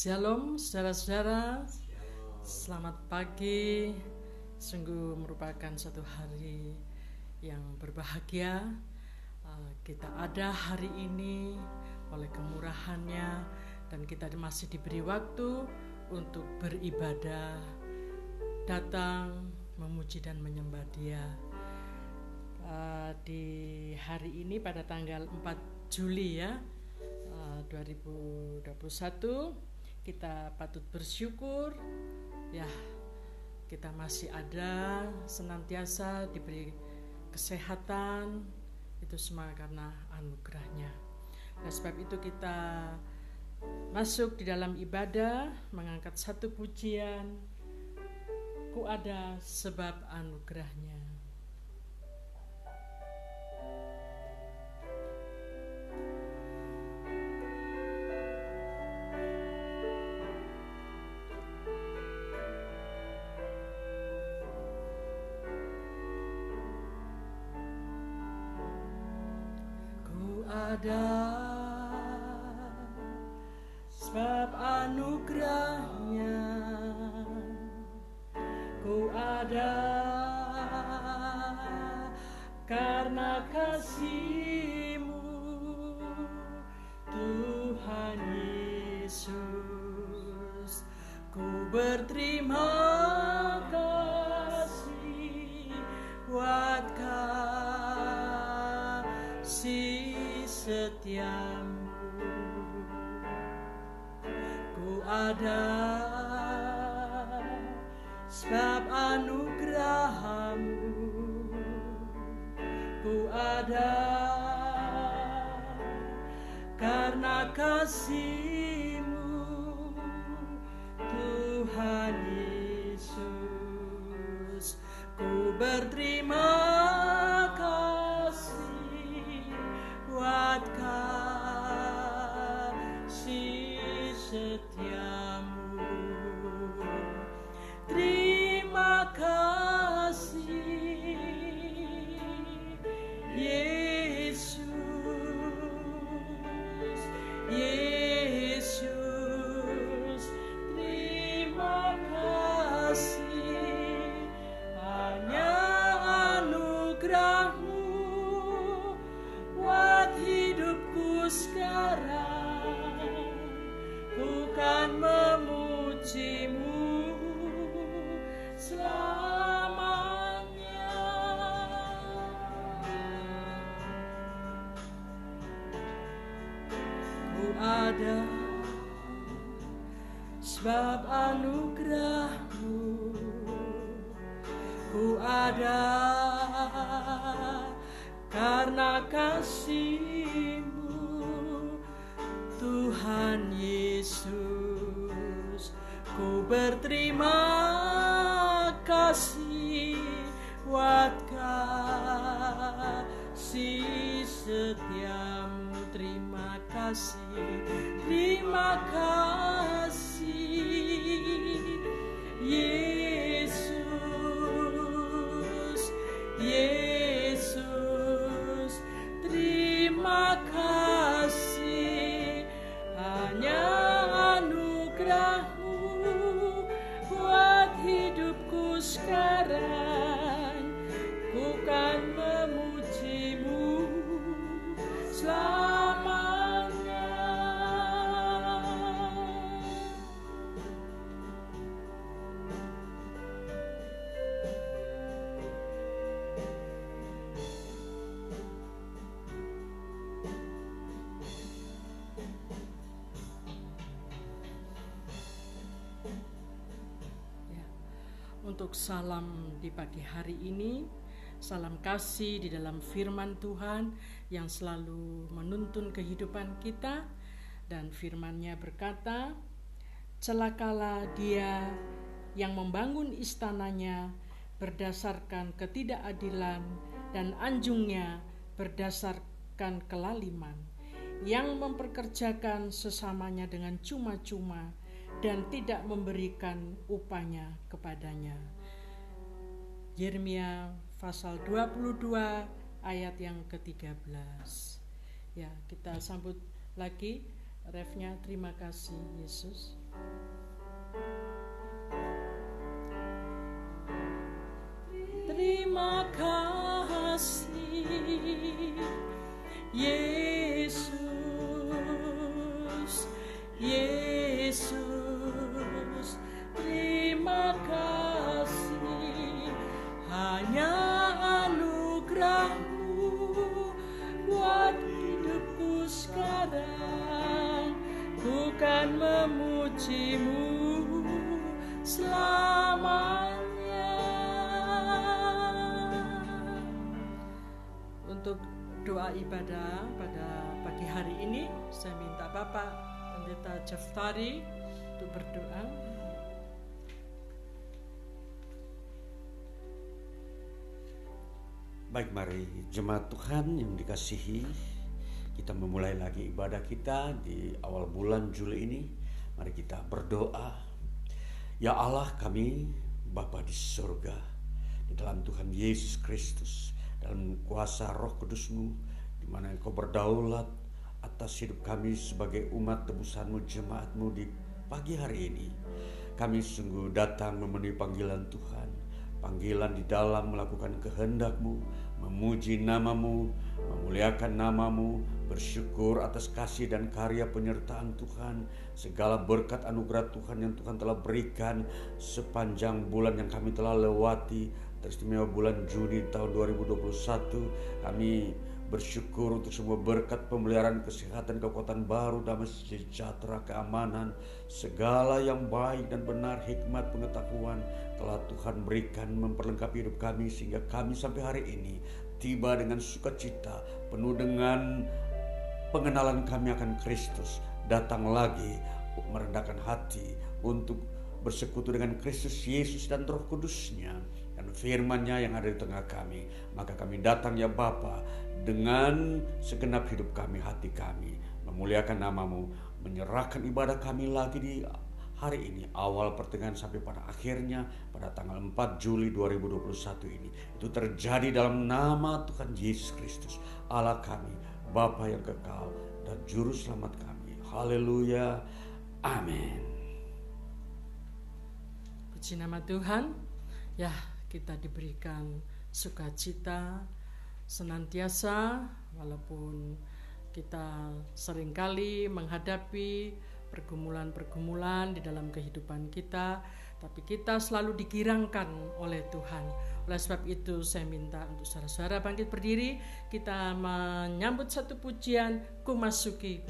Shalom saudara-saudara. Selamat pagi. Sungguh merupakan satu hari yang berbahagia. Uh, Kita ada hari ini oleh kemurahannya Dan kita masih diberi waktu untuk beribadah Datang memuji dan menyembah dia. Uh, Di hari ini pada tanggal 4 Juli ya 2021 uh, kita patut bersyukur. Ya kita masih ada senantiasa diberi kesehatan. Itu semua karena anugerahnya. Nah sebab itu kita masuk di dalam ibadah mengangkat satu pujian. Ku ada sebab anugerahnya ada. Sebab anugerahnya ku ada. Karena kasihmu Tuhan Yesus ku berterima setiamu. Ku ada sebab anugerahmu. Ku ada karena kasihmu Tuhan Yesus. Ku berterima untuk salam di pagi hari ini. Salam kasih di dalam firman Tuhan yang selalu menuntun kehidupan kita dan firman-Nya berkata, "Celakalah dia yang membangun istananya berdasarkan ketidakadilan dan anjungnya berdasarkan kelaliman, yang memperkerjakan sesamanya dengan cuma-cuma." dan tidak memberikan upahnya kepadanya. Yeremia pasal 22 ayat yang ke-13. Ya, kita sambut lagi refnya terima kasih Yesus. Ibadah pada pagi hari ini saya minta Bapak Pendeta Jaftari untuk berdoa. Baik mari jemaat Tuhan yang dikasihi kita memulai lagi ibadah kita di awal bulan Juli ini. Mari kita berdoa. Ya Allah kami Bapa di surga di dalam Tuhan Yesus Kristus dalam kuasa Roh Kudusmu mana engkau berdaulat atas hidup kami sebagai umat tebusanmu jemaatmu di pagi hari ini. Kami sungguh datang memenuhi panggilan Tuhan. Panggilan di dalam melakukan kehendakmu, memuji namamu, memuliakan namamu, bersyukur atas kasih dan karya penyertaan Tuhan, segala berkat anugerah Tuhan yang Tuhan telah berikan sepanjang bulan yang kami telah lewati, teristimewa bulan Juni tahun 2021, kami Bersyukur untuk semua berkat pemeliharaan kesehatan, kekuatan baru, damai sejahtera, keamanan, segala yang baik dan benar, hikmat, pengetahuan telah Tuhan berikan memperlengkapi hidup kami sehingga kami sampai hari ini tiba dengan sukacita, penuh dengan pengenalan kami akan Kristus, datang lagi merendahkan hati untuk bersekutu dengan Kristus Yesus dan Roh Kudusnya dan firman-Nya yang ada di tengah kami. Maka kami datang ya Bapa dengan segenap hidup kami, hati kami, memuliakan namamu, menyerahkan ibadah kami lagi di hari ini, awal pertengahan sampai pada akhirnya pada tanggal 4 Juli 2021 ini. Itu terjadi dalam nama Tuhan Yesus Kristus, Allah kami, Bapa yang kekal dan Juru Selamat kami. Haleluya. Amin. Puji nama Tuhan. Ya, kita diberikan sukacita, senantiasa walaupun kita sering kali menghadapi pergumulan-pergumulan di dalam kehidupan kita, tapi kita selalu dikirangkan oleh Tuhan. Oleh sebab itu saya minta untuk saudara-saudara bangkit berdiri, kita menyambut satu pujian, ku masuki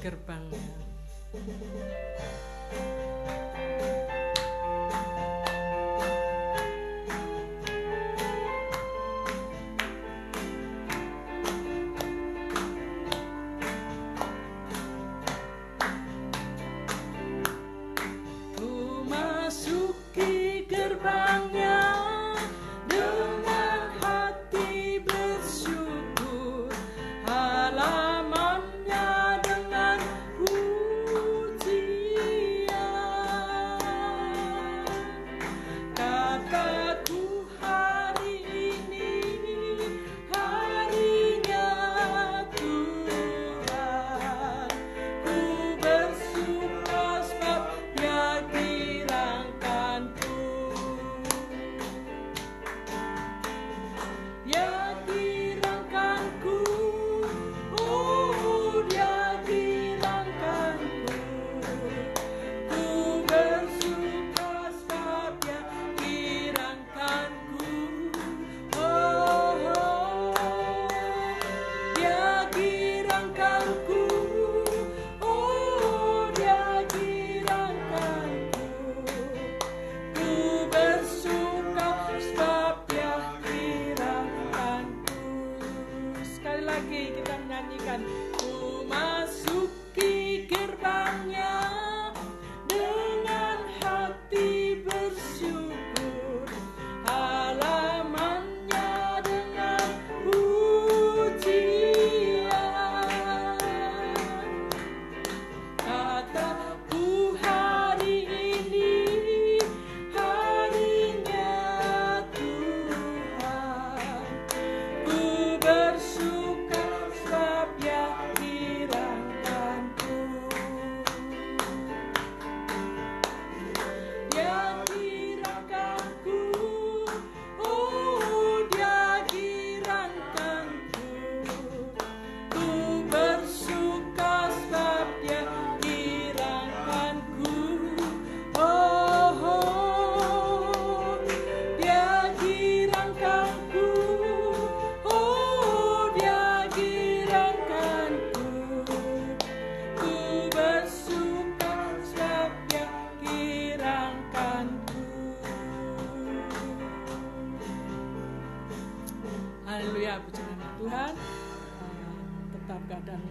ya puji nama Tuhan eh, tetap keadaan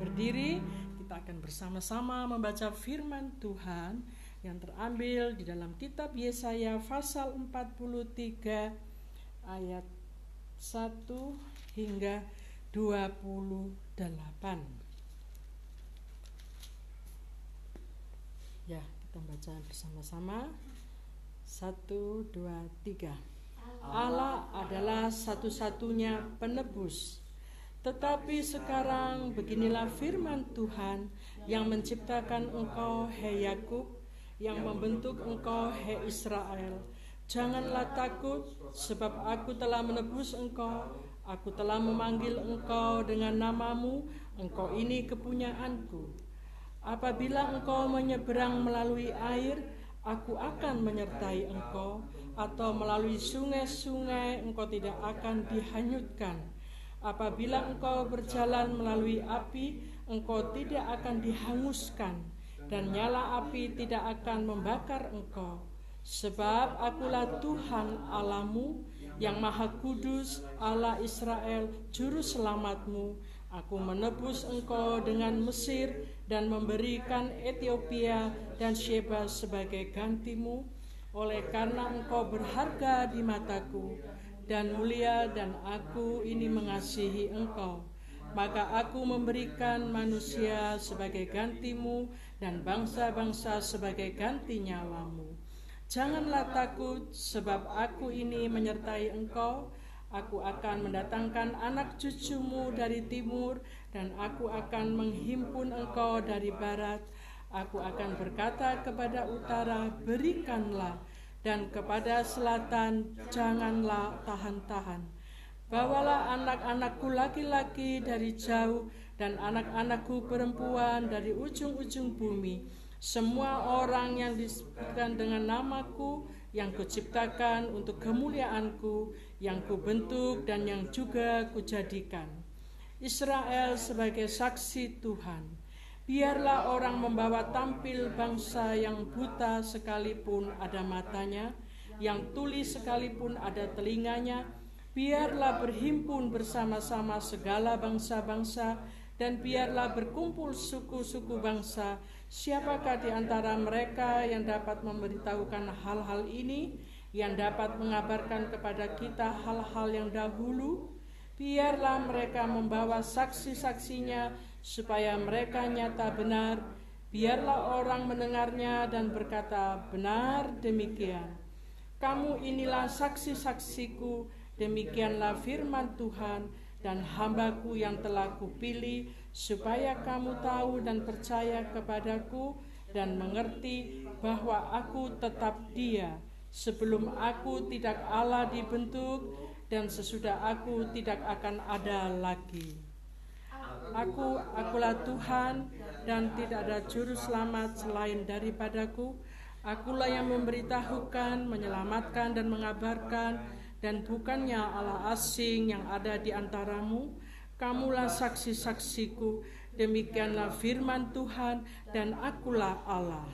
berdiri kita akan bersama-sama membaca firman Tuhan yang terambil di dalam kitab Yesaya pasal 43 ayat 1 hingga 28 Ya, kita baca bersama-sama. Satu, dua, tiga. Allah adalah satu-satunya penebus tetapi sekarang beginilah firman Tuhan yang menciptakan engkau, hei Yakub, yang membentuk engkau, hei Israel. Janganlah takut, sebab aku telah menebus engkau. Aku telah memanggil engkau dengan namamu, engkau ini kepunyaanku. Apabila engkau menyeberang melalui air, aku akan menyertai engkau, atau melalui sungai-sungai engkau tidak akan dihanyutkan Apabila engkau berjalan melalui api, engkau tidak akan dihanguskan, dan nyala api tidak akan membakar engkau. Sebab akulah Tuhan Allahmu yang maha kudus, Allah Israel, juru selamatmu. Aku menebus engkau dengan Mesir dan memberikan Ethiopia dan Sheba sebagai gantimu. Oleh karena engkau berharga di mataku, dan mulia dan aku ini mengasihi engkau. Maka aku memberikan manusia sebagai gantimu dan bangsa-bangsa sebagai ganti nyawamu. Janganlah takut sebab aku ini menyertai engkau. Aku akan mendatangkan anak cucumu dari timur dan aku akan menghimpun engkau dari barat. Aku akan berkata kepada utara, berikanlah dan kepada selatan janganlah tahan-tahan. Bawalah anak-anakku laki-laki dari jauh dan anak-anakku perempuan dari ujung-ujung bumi. Semua orang yang disebutkan dengan namaku yang kuciptakan untuk kemuliaanku, yang kubentuk dan yang juga kujadikan. Israel sebagai saksi Tuhan Biarlah orang membawa tampil bangsa yang buta sekalipun ada matanya, yang tuli sekalipun ada telinganya. Biarlah berhimpun bersama-sama segala bangsa-bangsa, dan biarlah berkumpul suku-suku bangsa. Siapakah di antara mereka yang dapat memberitahukan hal-hal ini, yang dapat mengabarkan kepada kita hal-hal yang dahulu? Biarlah mereka membawa saksi-saksinya supaya mereka nyata benar. Biarlah orang mendengarnya dan berkata, "Benar demikian." Kamu inilah saksi-saksiku, demikianlah firman Tuhan dan hambaku yang telah kupilih, supaya kamu tahu dan percaya kepadaku dan mengerti bahwa aku tetap dia. Sebelum aku tidak Allah dibentuk dan sesudah aku tidak akan ada lagi. Aku, akulah Tuhan dan tidak ada juru selamat selain daripadaku. Akulah yang memberitahukan, menyelamatkan dan mengabarkan dan bukannya Allah asing yang ada di antaramu. Kamulah saksi-saksiku, demikianlah firman Tuhan dan akulah Allah.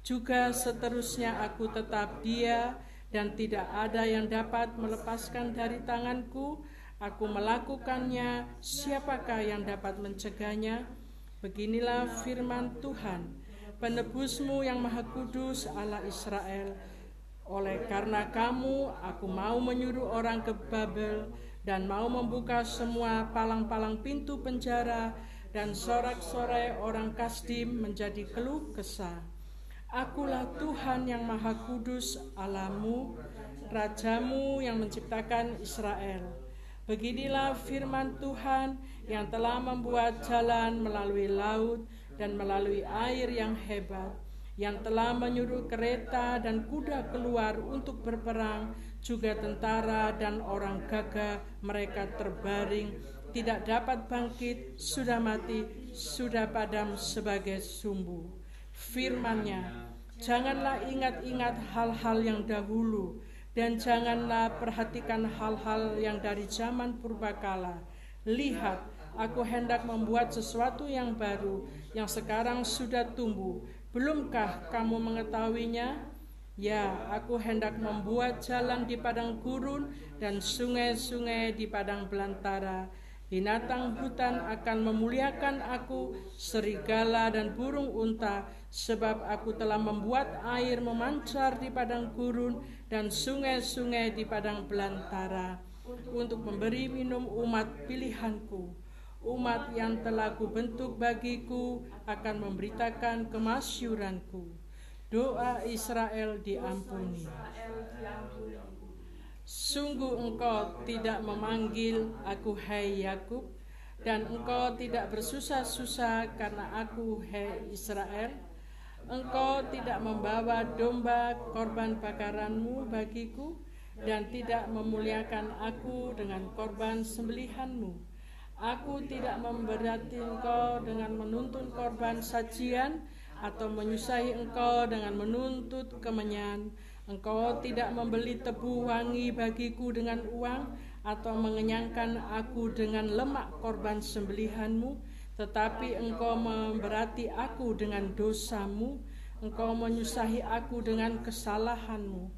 Juga seterusnya aku tetap dia dan tidak ada yang dapat melepaskan dari tanganku Aku melakukannya, siapakah yang dapat mencegahnya? Beginilah firman Tuhan, penebusmu yang maha kudus Allah Israel. Oleh karena kamu, aku mau menyuruh orang ke Babel dan mau membuka semua palang-palang pintu penjara dan sorak-sorai orang Kasdim menjadi keluh kesah. Akulah Tuhan yang maha kudus Allahmu, Rajamu yang menciptakan Israel. Beginilah firman Tuhan yang telah membuat jalan melalui laut dan melalui air yang hebat, yang telah menyuruh kereta dan kuda keluar untuk berperang, juga tentara dan orang gagah mereka terbaring, tidak dapat bangkit, sudah mati, sudah padam sebagai sumbu. Firmannya, janganlah ingat-ingat hal-hal yang dahulu, dan janganlah perhatikan hal-hal yang dari zaman purbakala. Lihat, aku hendak membuat sesuatu yang baru yang sekarang sudah tumbuh. Belumkah kamu mengetahuinya? Ya, aku hendak membuat jalan di padang gurun dan sungai-sungai di padang belantara. Binatang hutan akan memuliakan aku, serigala dan burung unta, sebab aku telah membuat air memancar di padang gurun dan sungai-sungai di padang belantara, untuk memberi minum umat pilihanku. Umat yang telah kubentuk bagiku akan memberitakan kemasyuranku. Doa Israel diampuni. Sungguh engkau tidak memanggil aku hai Yakub dan engkau tidak bersusah-susah karena aku hai Israel. Engkau tidak membawa domba korban bakaranmu bagiku dan tidak memuliakan aku dengan korban sembelihanmu. Aku tidak memberati engkau dengan menuntun korban sajian atau menyusahi engkau dengan menuntut kemenyan Engkau tidak membeli tebu wangi bagiku dengan uang atau mengenyangkan aku dengan lemak korban sembelihanmu, tetapi engkau memberati aku dengan dosamu, engkau menyusahi aku dengan kesalahanmu.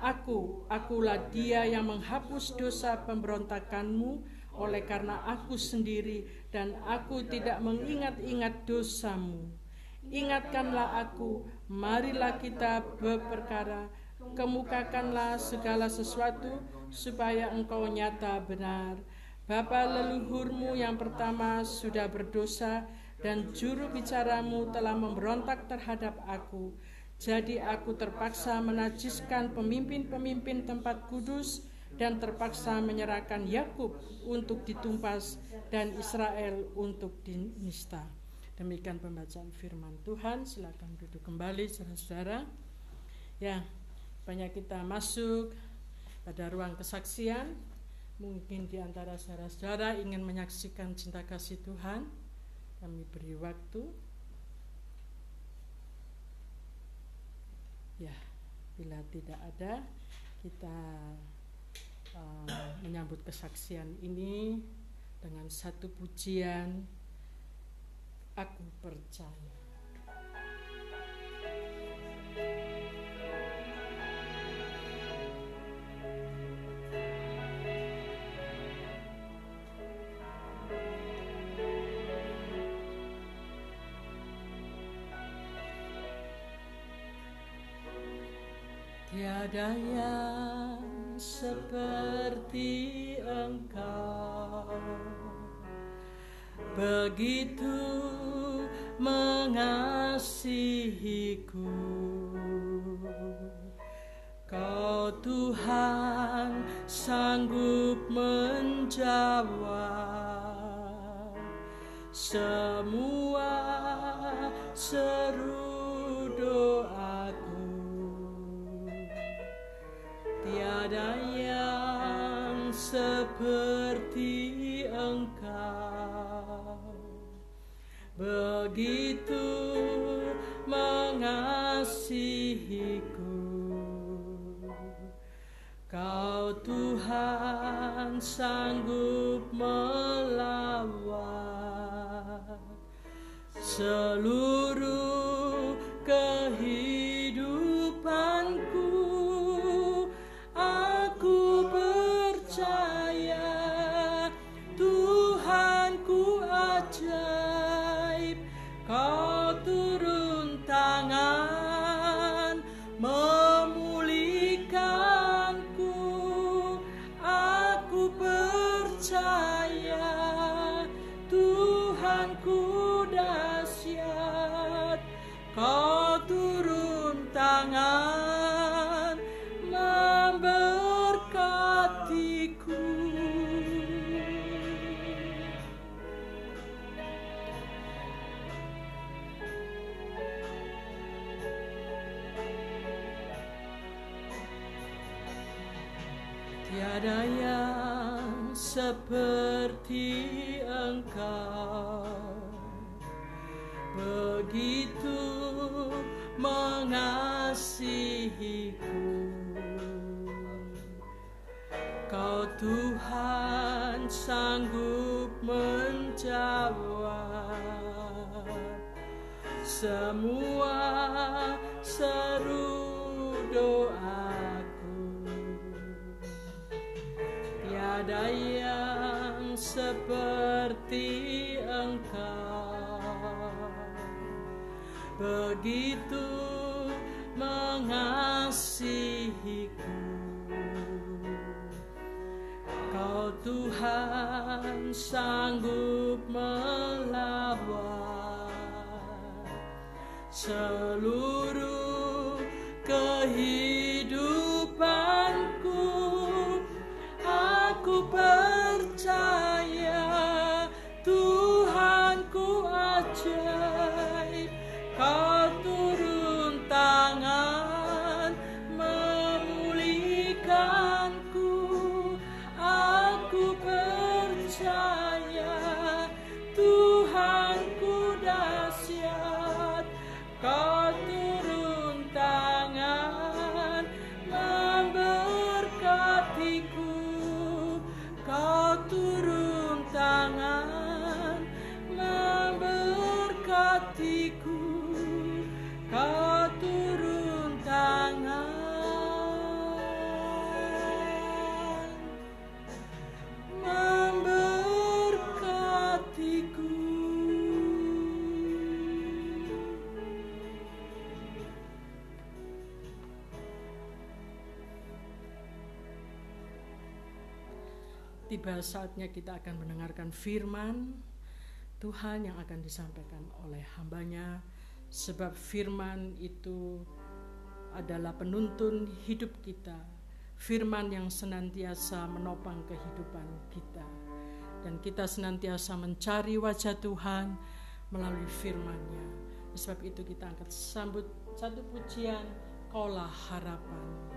Aku, akulah dia yang menghapus dosa pemberontakanmu oleh karena aku sendiri dan aku tidak mengingat-ingat dosamu. Ingatkanlah aku, marilah kita berperkara kemukakanlah segala sesuatu supaya engkau nyata benar. Bapa leluhurmu yang pertama sudah berdosa dan juru bicaramu telah memberontak terhadap aku. Jadi aku terpaksa menajiskan pemimpin-pemimpin tempat kudus dan terpaksa menyerahkan Yakub untuk ditumpas dan Israel untuk dinista. Demikian pembacaan firman Tuhan. Silakan duduk kembali saudara-saudara. Ya, banyak kita masuk pada ruang kesaksian mungkin di antara saudara-saudara ingin menyaksikan cinta kasih Tuhan kami beri waktu. Ya bila tidak ada kita uh, menyambut kesaksian ini dengan satu pujian. Aku percaya Tiada yang seperti engkau. Begitu mengasihiku. Kau Tuhan sanggup menjawab Semua seru Tiada yang seperti engkau. Begitu mengasihiku. Kau Tuhan sanggup melawan Seluruh mengasihiku. Kau Tuhan sanggup menjawab Semua seru doaku. Tiada yang seperti engkau begitu mengasihiku. Kau Tuhan sanggup melawan seluruh Tiba saatnya kita akan mendengarkan firman Tuhan yang akan disampaikan oleh hambanya. Sebab firman itu adalah penuntun hidup kita. Firman yang senantiasa menopang kehidupan kita. Dan kita senantiasa mencari wajah Tuhan melalui firman-Nya. Sebab itu kita akan sambut satu pujian Kaulah harapan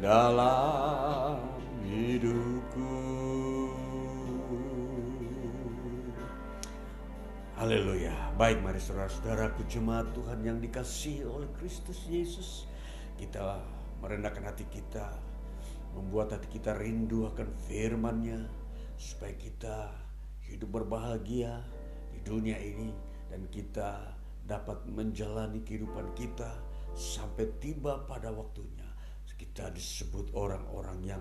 dalam hidupku. Haleluya. Baik mari saudara-saudaraku jemaat Tuhan yang dikasihi oleh Kristus Yesus. Kita merendahkan hati kita. Membuat hati kita rindu akan firman-Nya. Supaya kita hidup berbahagia di dunia ini. Dan kita dapat menjalani kehidupan kita sampai tiba pada waktunya kita disebut orang-orang yang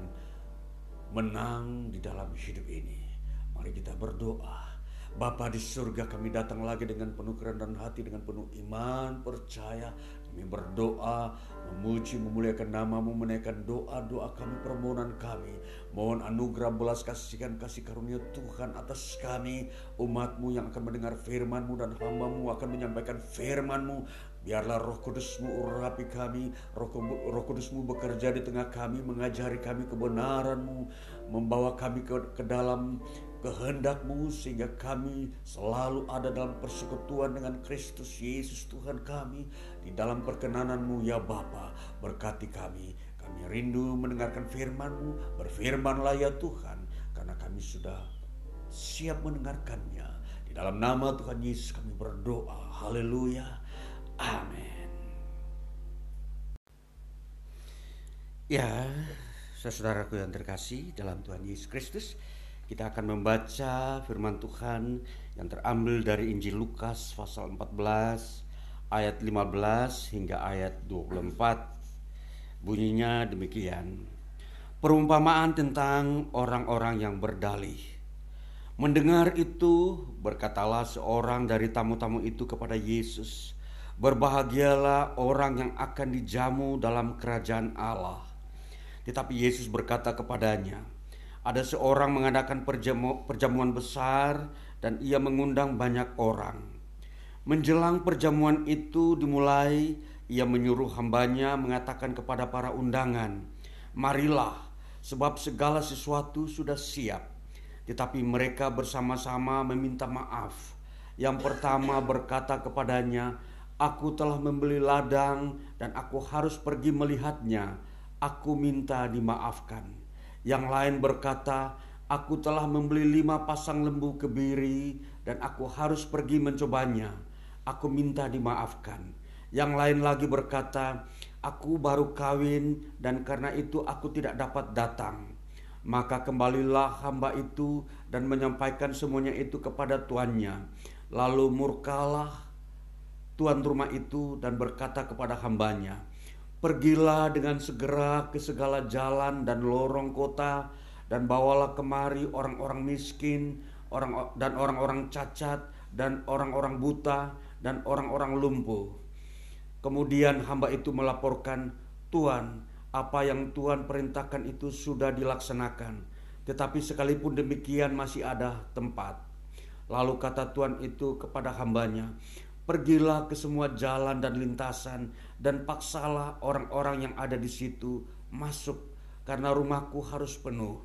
menang di dalam hidup ini. Mari kita berdoa. Bapa di surga kami datang lagi dengan penuh kerendahan hati, dengan penuh iman, percaya. Kami berdoa, memuji, memuliakan namamu, menaikkan doa-doa kami, permohonan kami. Mohon anugerah belas kasihan kasih karunia Tuhan atas kami, umatmu yang akan mendengar firmanmu dan hambamu akan menyampaikan firmanmu. Biarlah roh kudusmu urapi kami, roh, roh kudusmu bekerja di tengah kami, mengajari kami kebenaranmu, membawa kami ke, ke dalam kehendakmu sehingga kami selalu ada dalam persekutuan dengan Kristus Yesus Tuhan kami. Di dalam perkenananmu ya Bapa berkati kami. Kami rindu mendengarkan firmanmu. Berfirmanlah ya Tuhan karena kami sudah siap mendengarkannya. Di dalam nama Tuhan Yesus kami berdoa. Haleluya Amin. Ya, saudaraku yang terkasih dalam Tuhan Yesus Kristus, kita akan membaca firman Tuhan yang terambil dari Injil Lukas pasal 14 ayat 15 hingga ayat 24. Bunyinya demikian. Perumpamaan tentang orang-orang yang berdalih. Mendengar itu, berkatalah seorang dari tamu-tamu itu kepada Yesus, Berbahagialah orang yang akan dijamu dalam kerajaan Allah. Tetapi Yesus berkata kepadanya, ada seorang mengadakan perjamu, perjamuan besar dan ia mengundang banyak orang. Menjelang perjamuan itu dimulai, ia menyuruh hambanya mengatakan kepada para undangan, Marilah, sebab segala sesuatu sudah siap. Tetapi mereka bersama-sama meminta maaf. Yang pertama berkata kepadanya, Aku telah membeli ladang dan aku harus pergi melihatnya. Aku minta dimaafkan. Yang lain berkata, Aku telah membeli lima pasang lembu kebiri dan aku harus pergi mencobanya. Aku minta dimaafkan. Yang lain lagi berkata, Aku baru kawin dan karena itu aku tidak dapat datang. Maka kembalilah hamba itu dan menyampaikan semuanya itu kepada tuannya. Lalu murkalah tuan rumah itu dan berkata kepada hambanya, Pergilah dengan segera ke segala jalan dan lorong kota dan bawalah kemari orang-orang miskin, orang dan orang-orang cacat dan orang-orang buta dan orang-orang lumpuh. Kemudian hamba itu melaporkan, "Tuan, apa yang Tuhan perintahkan itu sudah dilaksanakan, tetapi sekalipun demikian masih ada tempat." Lalu kata Tuhan itu kepada hambanya, Pergilah ke semua jalan dan lintasan dan paksalah orang-orang yang ada di situ masuk karena rumahku harus penuh.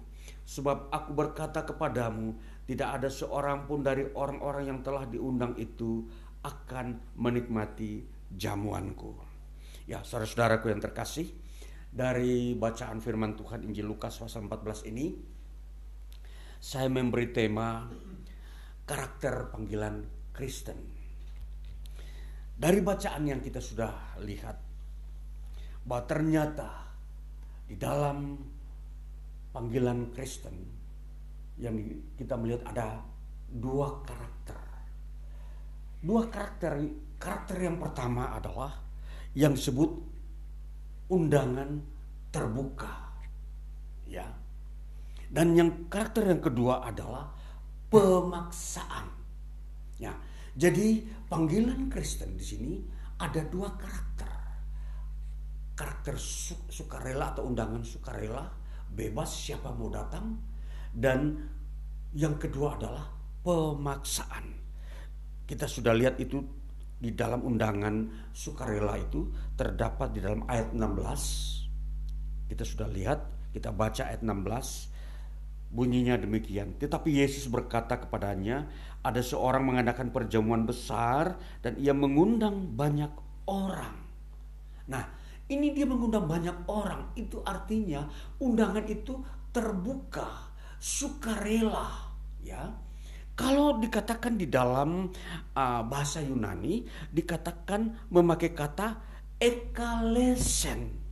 Sebab aku berkata kepadamu, tidak ada seorang pun dari orang-orang yang telah diundang itu akan menikmati jamuanku. Ya, saudara-saudaraku yang terkasih, dari bacaan firman Tuhan Injil Lukas pasal 14 ini, saya memberi tema karakter panggilan Kristen. Dari bacaan yang kita sudah lihat bahwa ternyata di dalam panggilan Kristen yang kita melihat ada dua karakter. Dua karakter karakter yang pertama adalah yang disebut undangan terbuka. Ya. Dan yang karakter yang kedua adalah pemaksaan. Ya. Jadi panggilan Kristen di sini ada dua karakter. Karakter su sukarela atau undangan sukarela, bebas siapa mau datang. Dan yang kedua adalah pemaksaan. Kita sudah lihat itu di dalam undangan sukarela itu terdapat di dalam ayat 16. Kita sudah lihat, kita baca ayat 16. Bunyinya demikian. Tetapi Yesus berkata kepadanya, ada seorang mengadakan perjamuan besar dan ia mengundang banyak orang. Nah, ini dia mengundang banyak orang. Itu artinya undangan itu terbuka, sukarela, ya. Kalau dikatakan di dalam uh, bahasa Yunani dikatakan memakai kata ekalesen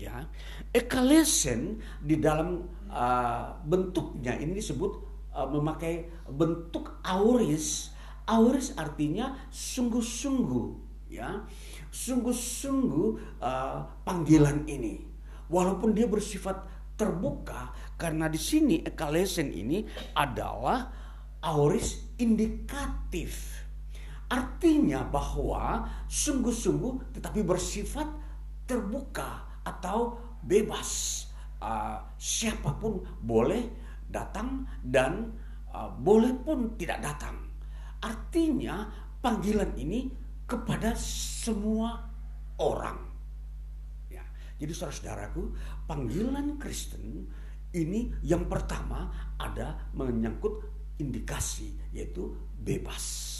ya. Ekalesen di dalam uh, bentuknya ini disebut uh, memakai bentuk auris. Auris artinya sungguh-sungguh ya. Sungguh-sungguh uh, panggilan ini. Walaupun dia bersifat terbuka karena di sini ekalesen ini adalah auris indikatif. Artinya bahwa sungguh-sungguh tetapi bersifat terbuka atau bebas. Uh, siapa pun boleh datang dan uh, boleh pun tidak datang. Artinya panggilan ini kepada semua orang. Ya, jadi saudara-saudaraku, panggilan Kristen ini yang pertama ada menyangkut indikasi yaitu bebas.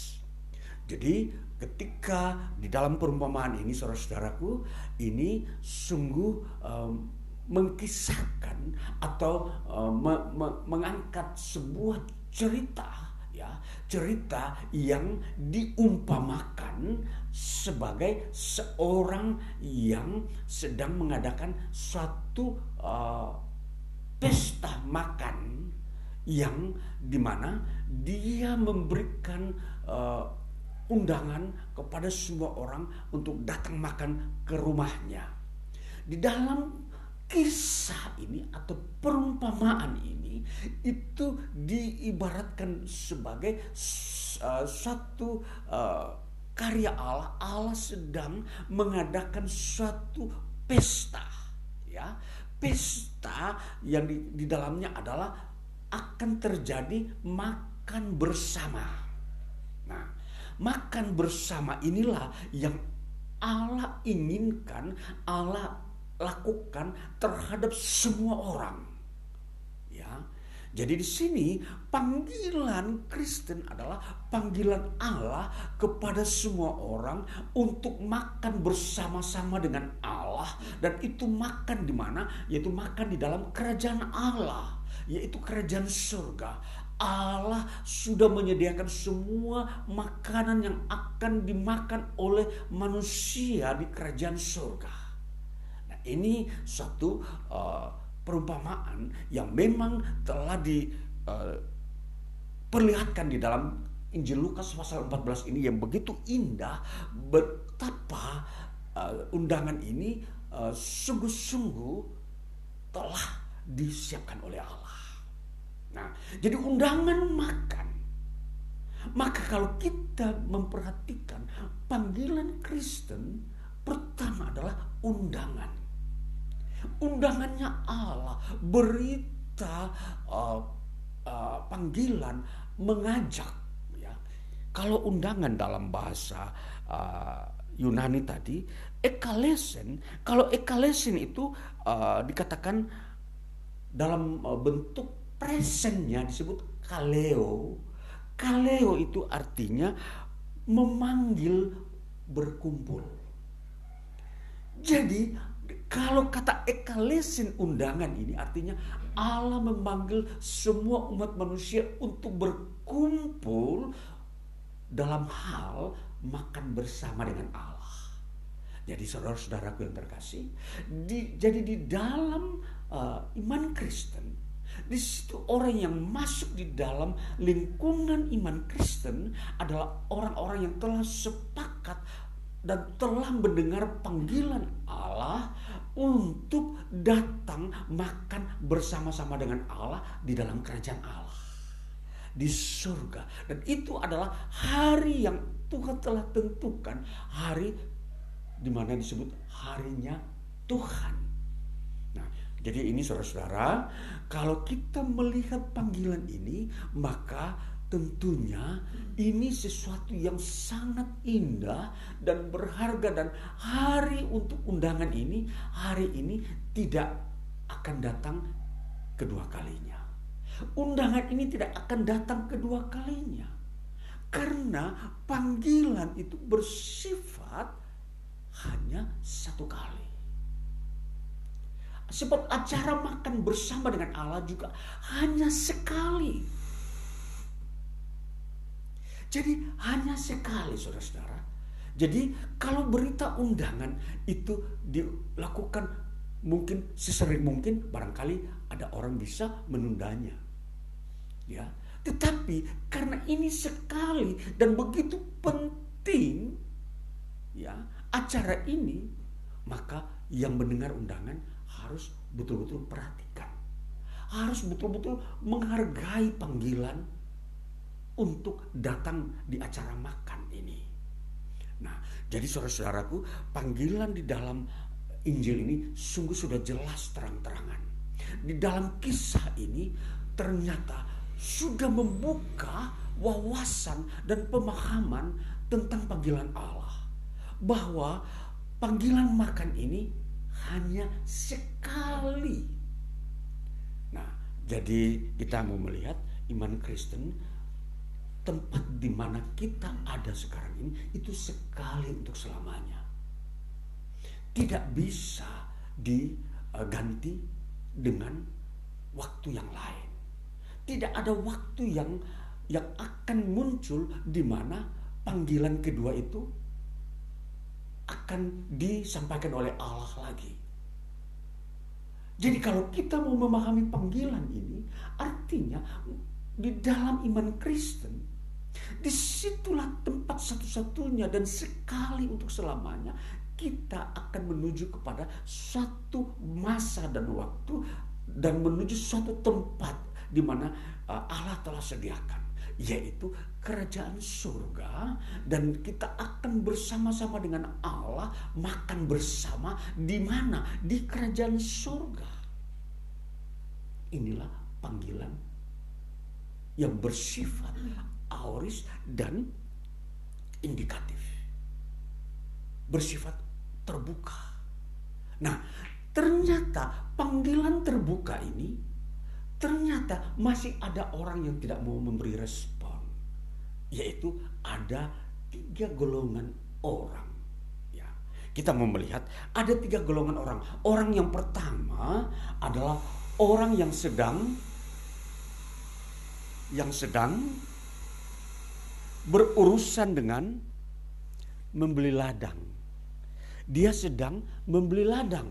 Jadi ketika di dalam perumpamaan ini saudara-saudaraku ini sungguh um, mengkisahkan atau um, me me mengangkat sebuah cerita ya. Cerita yang diumpamakan sebagai seorang yang sedang mengadakan suatu uh, pesta makan yang di mana dia memberikan undangan kepada semua orang untuk datang makan ke rumahnya. Di dalam kisah ini atau perumpamaan ini itu diibaratkan sebagai uh, satu uh, karya Allah. Allah sedang mengadakan suatu pesta, ya, pesta yang di, di dalamnya adalah akan terjadi makan bersama. Makan bersama inilah yang Allah inginkan, Allah lakukan terhadap semua orang. Ya. Jadi di sini panggilan Kristen adalah panggilan Allah kepada semua orang untuk makan bersama-sama dengan Allah dan itu makan di mana? Yaitu makan di dalam kerajaan Allah yaitu kerajaan surga. Allah sudah menyediakan semua makanan yang akan dimakan oleh manusia di kerajaan surga. Nah, ini satu uh, perumpamaan yang memang telah diperlihatkan uh, di dalam Injil Lukas pasal 14 ini yang begitu indah betapa uh, undangan ini sungguh-sungguh uh, telah disiapkan oleh Allah. Nah, jadi undangan makan. Maka kalau kita memperhatikan panggilan Kristen pertama adalah undangan. Undangannya Allah, berita uh, uh, panggilan mengajak ya. Kalau undangan dalam bahasa uh, Yunani tadi ekalesen, kalau ekalesen itu uh, dikatakan dalam uh, bentuk presentnya disebut kaleo. Kaleo itu artinya memanggil berkumpul. Jadi kalau kata ekalesin undangan ini artinya Allah memanggil semua umat manusia untuk berkumpul dalam hal makan bersama dengan Allah. Jadi saudara-saudaraku yang terkasih, di, jadi di dalam uh, iman Kristen di situ orang yang masuk di dalam lingkungan iman Kristen adalah orang-orang yang telah sepakat dan telah mendengar panggilan Allah untuk datang makan bersama-sama dengan Allah di dalam kerajaan Allah di surga dan itu adalah hari yang Tuhan telah tentukan hari di mana disebut harinya Tuhan. Jadi ini saudara-saudara, kalau kita melihat panggilan ini, maka tentunya ini sesuatu yang sangat indah dan berharga dan hari untuk undangan ini hari ini tidak akan datang kedua kalinya. Undangan ini tidak akan datang kedua kalinya. Karena panggilan itu bersifat hanya satu kali. Sebab acara makan bersama dengan Allah juga hanya sekali. Jadi hanya sekali saudara-saudara. Jadi kalau berita undangan itu dilakukan mungkin sesering mungkin barangkali ada orang bisa menundanya. Ya. Tetapi karena ini sekali dan begitu penting ya acara ini maka yang mendengar undangan harus betul-betul perhatikan. Harus betul-betul menghargai panggilan untuk datang di acara makan ini. Nah, jadi saudara-saudaraku, panggilan di dalam Injil ini sungguh sudah jelas terang-terangan. Di dalam kisah ini ternyata sudah membuka wawasan dan pemahaman tentang panggilan Allah. Bahwa panggilan makan ini hanya sekali. Nah, jadi kita mau melihat iman Kristen tempat di mana kita ada sekarang ini itu sekali untuk selamanya. Tidak bisa diganti dengan waktu yang lain. Tidak ada waktu yang yang akan muncul di mana panggilan kedua itu akan disampaikan oleh Allah lagi. Jadi kalau kita mau memahami panggilan ini, artinya di dalam iman Kristen Di situlah tempat satu-satunya dan sekali untuk selamanya kita akan menuju kepada satu masa dan waktu dan menuju suatu tempat di mana uh, Allah telah sediakan yaitu kerajaan surga dan kita akan bersama-sama dengan Allah makan bersama di mana di kerajaan surga inilah panggilan yang bersifat auris dan indikatif. Bersifat terbuka. Nah, ternyata panggilan terbuka ini ternyata masih ada orang yang tidak mau memberi respon. Yaitu ada tiga golongan orang. Ya, kita mau melihat ada tiga golongan orang. Orang yang pertama adalah orang yang sedang yang sedang berurusan dengan membeli ladang. Dia sedang membeli ladang.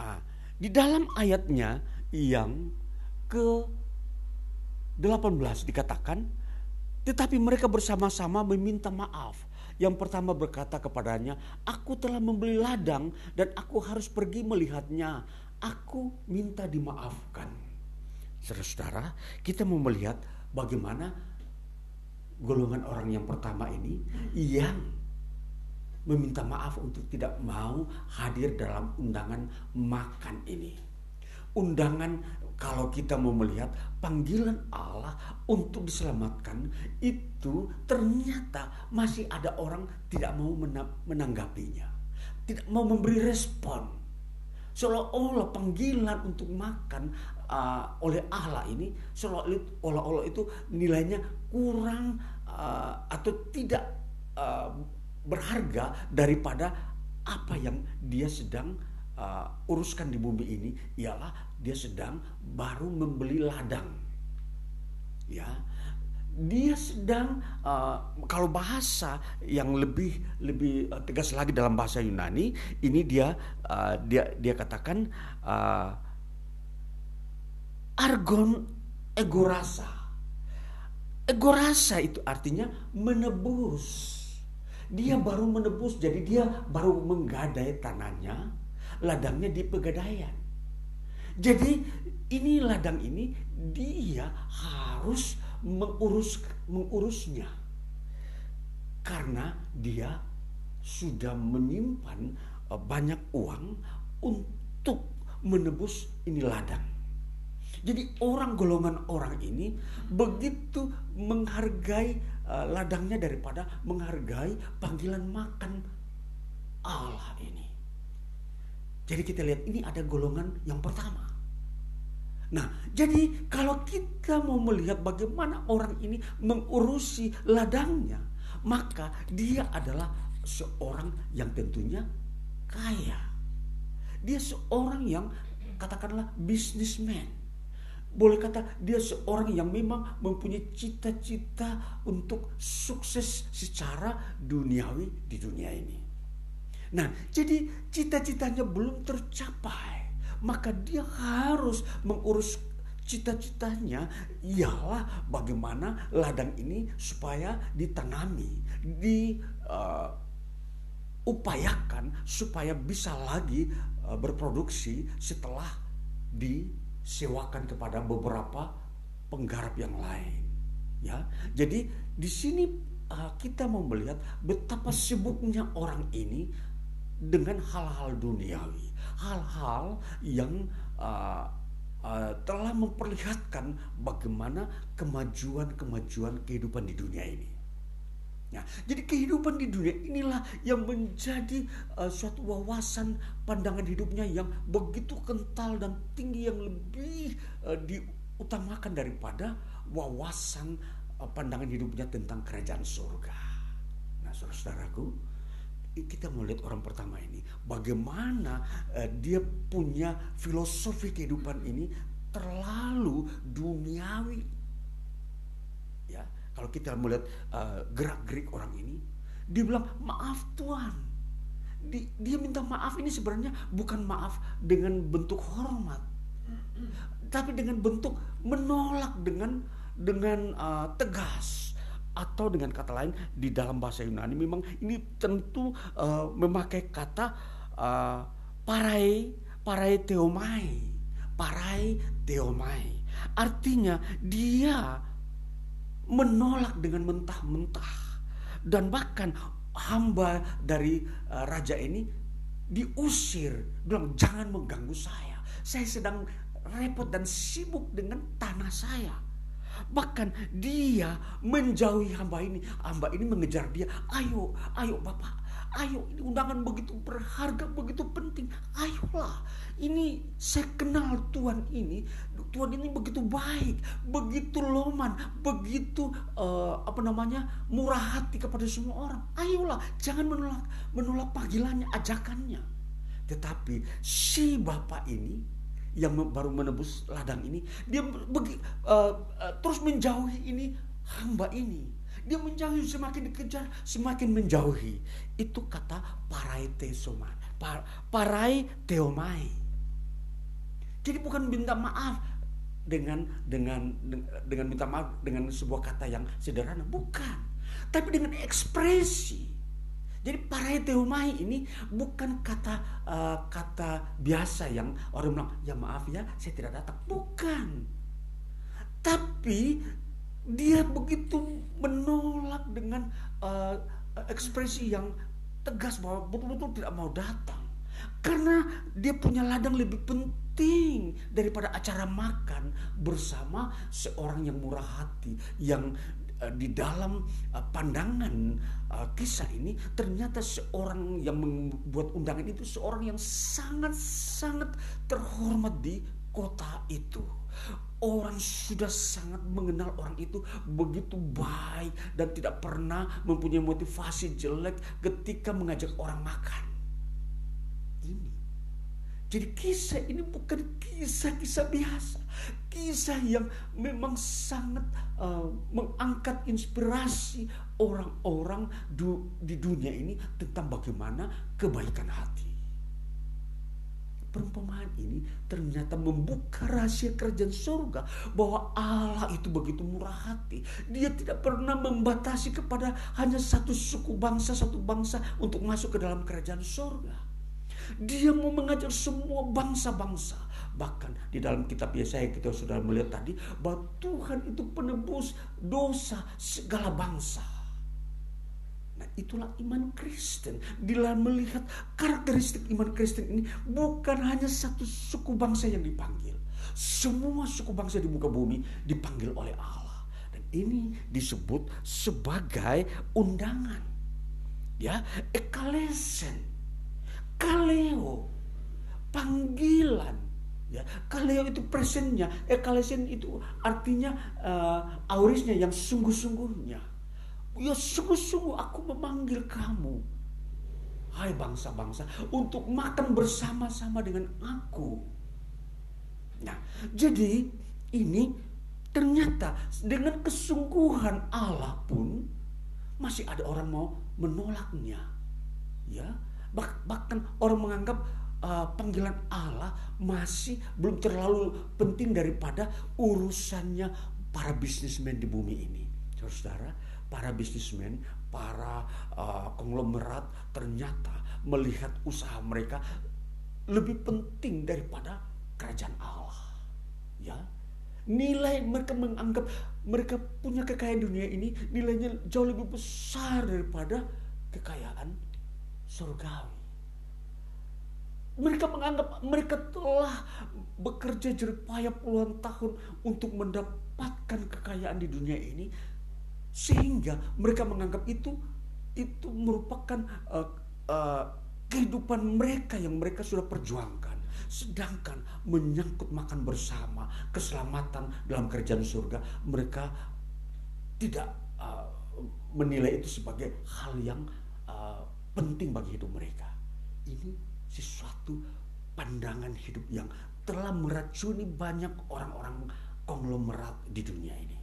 Ah, di dalam ayatnya yang ke 18 dikatakan, tetapi mereka bersama-sama meminta maaf. Yang pertama berkata kepadanya, "Aku telah membeli ladang dan aku harus pergi melihatnya. Aku minta dimaafkan." Saudara-saudara, kita mau melihat bagaimana golongan orang yang pertama ini yang meminta maaf untuk tidak mau hadir dalam undangan makan ini. Undangan kalau kita mau melihat panggilan Allah untuk diselamatkan itu ternyata masih ada orang tidak mau menanggapinya. Tidak mau memberi respon seolah-olah panggilan untuk makan uh, oleh Allah ini seolah-olah itu nilainya kurang uh, atau tidak uh, berharga daripada apa yang dia sedang uh, uruskan di bumi ini ialah dia sedang baru membeli ladang. Ya. Dia sedang uh, kalau bahasa yang lebih lebih tegas lagi dalam bahasa Yunani ini dia uh, dia dia katakan uh, argon egorasa. Egorasa itu artinya menebus. Dia baru menebus, jadi dia baru menggadai tanahnya, ladangnya di pegadaian. Jadi ini ladang ini dia harus mengurus mengurusnya karena dia sudah menyimpan eh, banyak uang untuk menebus ini ladang. Jadi orang golongan orang ini begitu menghargai uh, ladangnya daripada menghargai panggilan makan Allah ini. Jadi kita lihat ini ada golongan yang pertama. Nah, jadi kalau kita mau melihat bagaimana orang ini mengurusi ladangnya, maka dia adalah seorang yang tentunya kaya. Dia seorang yang katakanlah businessman. Boleh kata dia seorang yang memang mempunyai cita-cita untuk sukses secara duniawi di dunia ini. Nah, jadi cita-citanya belum tercapai maka dia harus mengurus cita-citanya ialah bagaimana ladang ini supaya ditanami, diupayakan uh, supaya bisa lagi uh, berproduksi setelah disewakan kepada beberapa penggarap yang lain. Ya, jadi di sini uh, kita mau melihat betapa sibuknya orang ini dengan hal-hal duniawi hal-hal yang uh, uh, telah memperlihatkan bagaimana kemajuan-kemajuan kehidupan di dunia ini. Ya, jadi kehidupan di dunia inilah yang menjadi uh, suatu wawasan pandangan hidupnya yang begitu kental dan tinggi yang lebih uh, diutamakan daripada wawasan uh, pandangan hidupnya tentang kerajaan surga. Nah, saudara-saudaraku, kita melihat orang pertama ini. Bagaimana uh, dia punya filosofi kehidupan ini terlalu duniawi. Ya kalau kita melihat uh, gerak-gerik orang ini dia bilang maaf Tuhan. Di, dia minta maaf ini sebenarnya bukan maaf dengan bentuk hormat tapi dengan bentuk menolak dengan dengan uh, tegas atau dengan kata lain di dalam bahasa Yunani memang ini tentu uh, memakai kata uh, parai parai teomai parai teomai. Artinya dia menolak dengan mentah-mentah. Dan bahkan hamba dari uh, raja ini diusir bilang jangan mengganggu saya. Saya sedang repot dan sibuk dengan tanah saya Bahkan dia menjauhi hamba ini. Hamba ini mengejar dia. Ayo, ayo Bapak. Ayo, ini undangan begitu berharga, begitu penting. Ayolah, ini saya kenal Tuhan ini. Tuhan ini begitu baik, begitu loman, begitu uh, apa namanya murah hati kepada semua orang. Ayolah, jangan menolak menolak panggilannya, ajakannya. Tetapi si bapak ini yang baru menebus ladang ini dia uh, uh, terus menjauhi ini hamba ini. Dia menjauhi semakin dikejar semakin menjauhi. Itu kata parai tesoma par, parai teomai jadi bukan minta maaf dengan dengan dengan minta maaf dengan sebuah kata yang sederhana bukan. Tapi dengan ekspresi jadi paraiteumai ini bukan kata uh, kata biasa yang orang bilang ya maaf ya saya tidak datang. Bukan. Tapi dia begitu menolak dengan uh, ekspresi yang tegas bahwa betul-betul tidak mau datang. Karena dia punya ladang lebih penting daripada acara makan bersama seorang yang murah hati, yang Eh, di dalam pandangan uh, kisah ini ternyata seorang yang membuat undangan itu seorang yang sangat-sangat terhormat di kota itu. Orang sudah sangat mengenal orang itu begitu baik dan tidak pernah mempunyai motivasi jelek ketika mengajak orang makan. Ini. Jadi kisah ini bukan kisah-kisah biasa kisah yang memang sangat uh, mengangkat inspirasi orang-orang du di dunia ini tentang bagaimana kebaikan hati. Perumpamaan ini ternyata membuka rahasia kerajaan surga bahwa Allah itu begitu murah hati. Dia tidak pernah membatasi kepada hanya satu suku bangsa, satu bangsa untuk masuk ke dalam kerajaan surga. Dia mau mengajak semua bangsa-bangsa Bahkan di dalam kitab Yesaya kita sudah melihat tadi bahwa Tuhan itu penebus dosa segala bangsa. Nah itulah iman Kristen. Bila melihat karakteristik iman Kristen ini bukan hanya satu suku bangsa yang dipanggil. semua suku bangsa di muka bumi dipanggil oleh Allah. Dan ini disebut sebagai undangan. Ya, ekalesen. Kaleo. Panggilan. Ya, kaleo itu presennya, ekalesen itu artinya uh, aurisnya yang sungguh-sungguhnya. Ya sungguh-sungguh aku memanggil kamu Hai bangsa-bangsa, untuk makan bersama-sama dengan aku. Nah, jadi ini ternyata dengan kesungguhan Allah pun masih ada orang mau menolaknya. Ya, bahkan orang menganggap uh, panggilan Allah masih belum terlalu penting daripada urusannya para bisnismen di bumi ini. Saudara, para bisnismen para uh, konglomerat ternyata melihat usaha mereka lebih penting daripada kerajaan Allah. Ya, nilai mereka menganggap mereka punya kekayaan dunia ini nilainya jauh lebih besar daripada kekayaan surgawi. Mereka menganggap mereka telah bekerja jerih payah puluhan tahun untuk mendapatkan kekayaan di dunia ini sehingga mereka menganggap itu itu merupakan uh, uh, kehidupan mereka yang mereka sudah perjuangkan sedangkan menyangkut makan bersama keselamatan dalam kerjaan surga mereka tidak uh, menilai itu sebagai hal yang penting bagi hidup mereka. Ini sesuatu pandangan hidup yang telah meracuni banyak orang-orang konglomerat di dunia ini.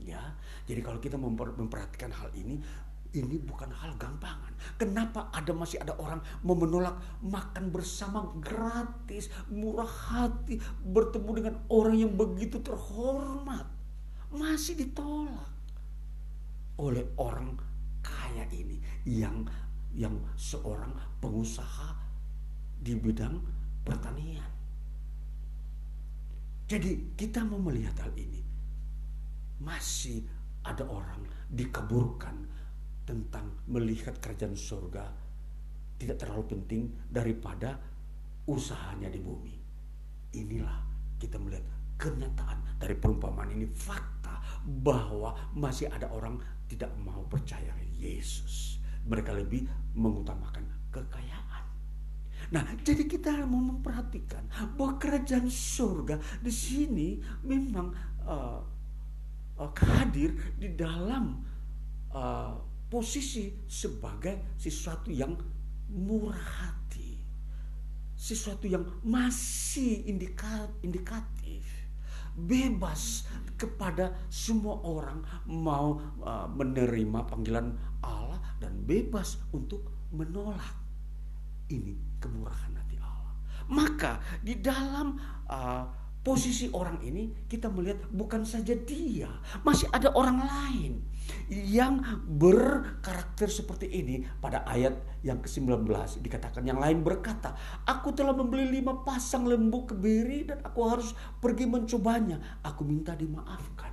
Ya, jadi kalau kita memperhatikan hal ini, ini bukan hal gampangan. Kenapa ada masih ada orang mau menolak makan bersama gratis, murah hati, bertemu dengan orang yang begitu terhormat, masih ditolak oleh orang kaya ini yang yang seorang pengusaha di bidang pertanian. Jadi kita mau melihat hal ini masih ada orang dikaburkan tentang melihat kerajaan surga tidak terlalu penting daripada usahanya di bumi. Inilah kita melihat kenyataan dari perumpamaan ini fakta bahwa masih ada orang tidak mau percaya Yesus. Mereka lebih mengutamakan kekayaan. Nah, jadi kita mau memperhatikan bahwa kerajaan surga di sini memang uh, uh, hadir di dalam uh, posisi sebagai sesuatu yang murah hati, sesuatu yang masih indikat, indikatif, bebas kepada semua orang mau uh, menerima panggilan Allah dan bebas untuk menolak. Ini kemurahan hati Allah. Maka di dalam uh, posisi orang ini kita melihat bukan saja dia, masih ada orang lain yang berkarakter seperti ini pada ayat yang ke-19 dikatakan yang lain berkata, aku telah membeli lima pasang lembu kebiri dan aku harus pergi mencobanya. Aku minta dimaafkan.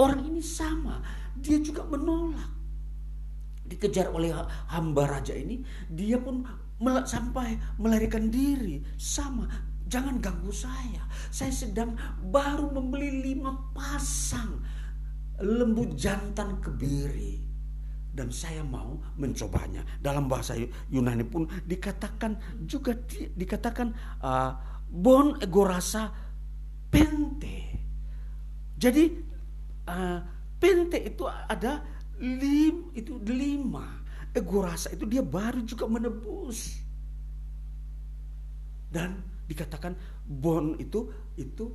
Orang ini sama, dia juga menolak. Dikejar oleh hamba raja ini, dia pun sampai melarikan diri sama Jangan ganggu saya. Saya sedang baru membeli lima pasang lembu jantan kebiri. Dan saya mau mencobanya. Dalam bahasa Yunani pun dikatakan juga di, dikatakan uh, bon egorasa pente. Jadi uh, pente itu ada lim itu lima. Egorasa itu dia baru juga menebus. Dan dikatakan bon itu itu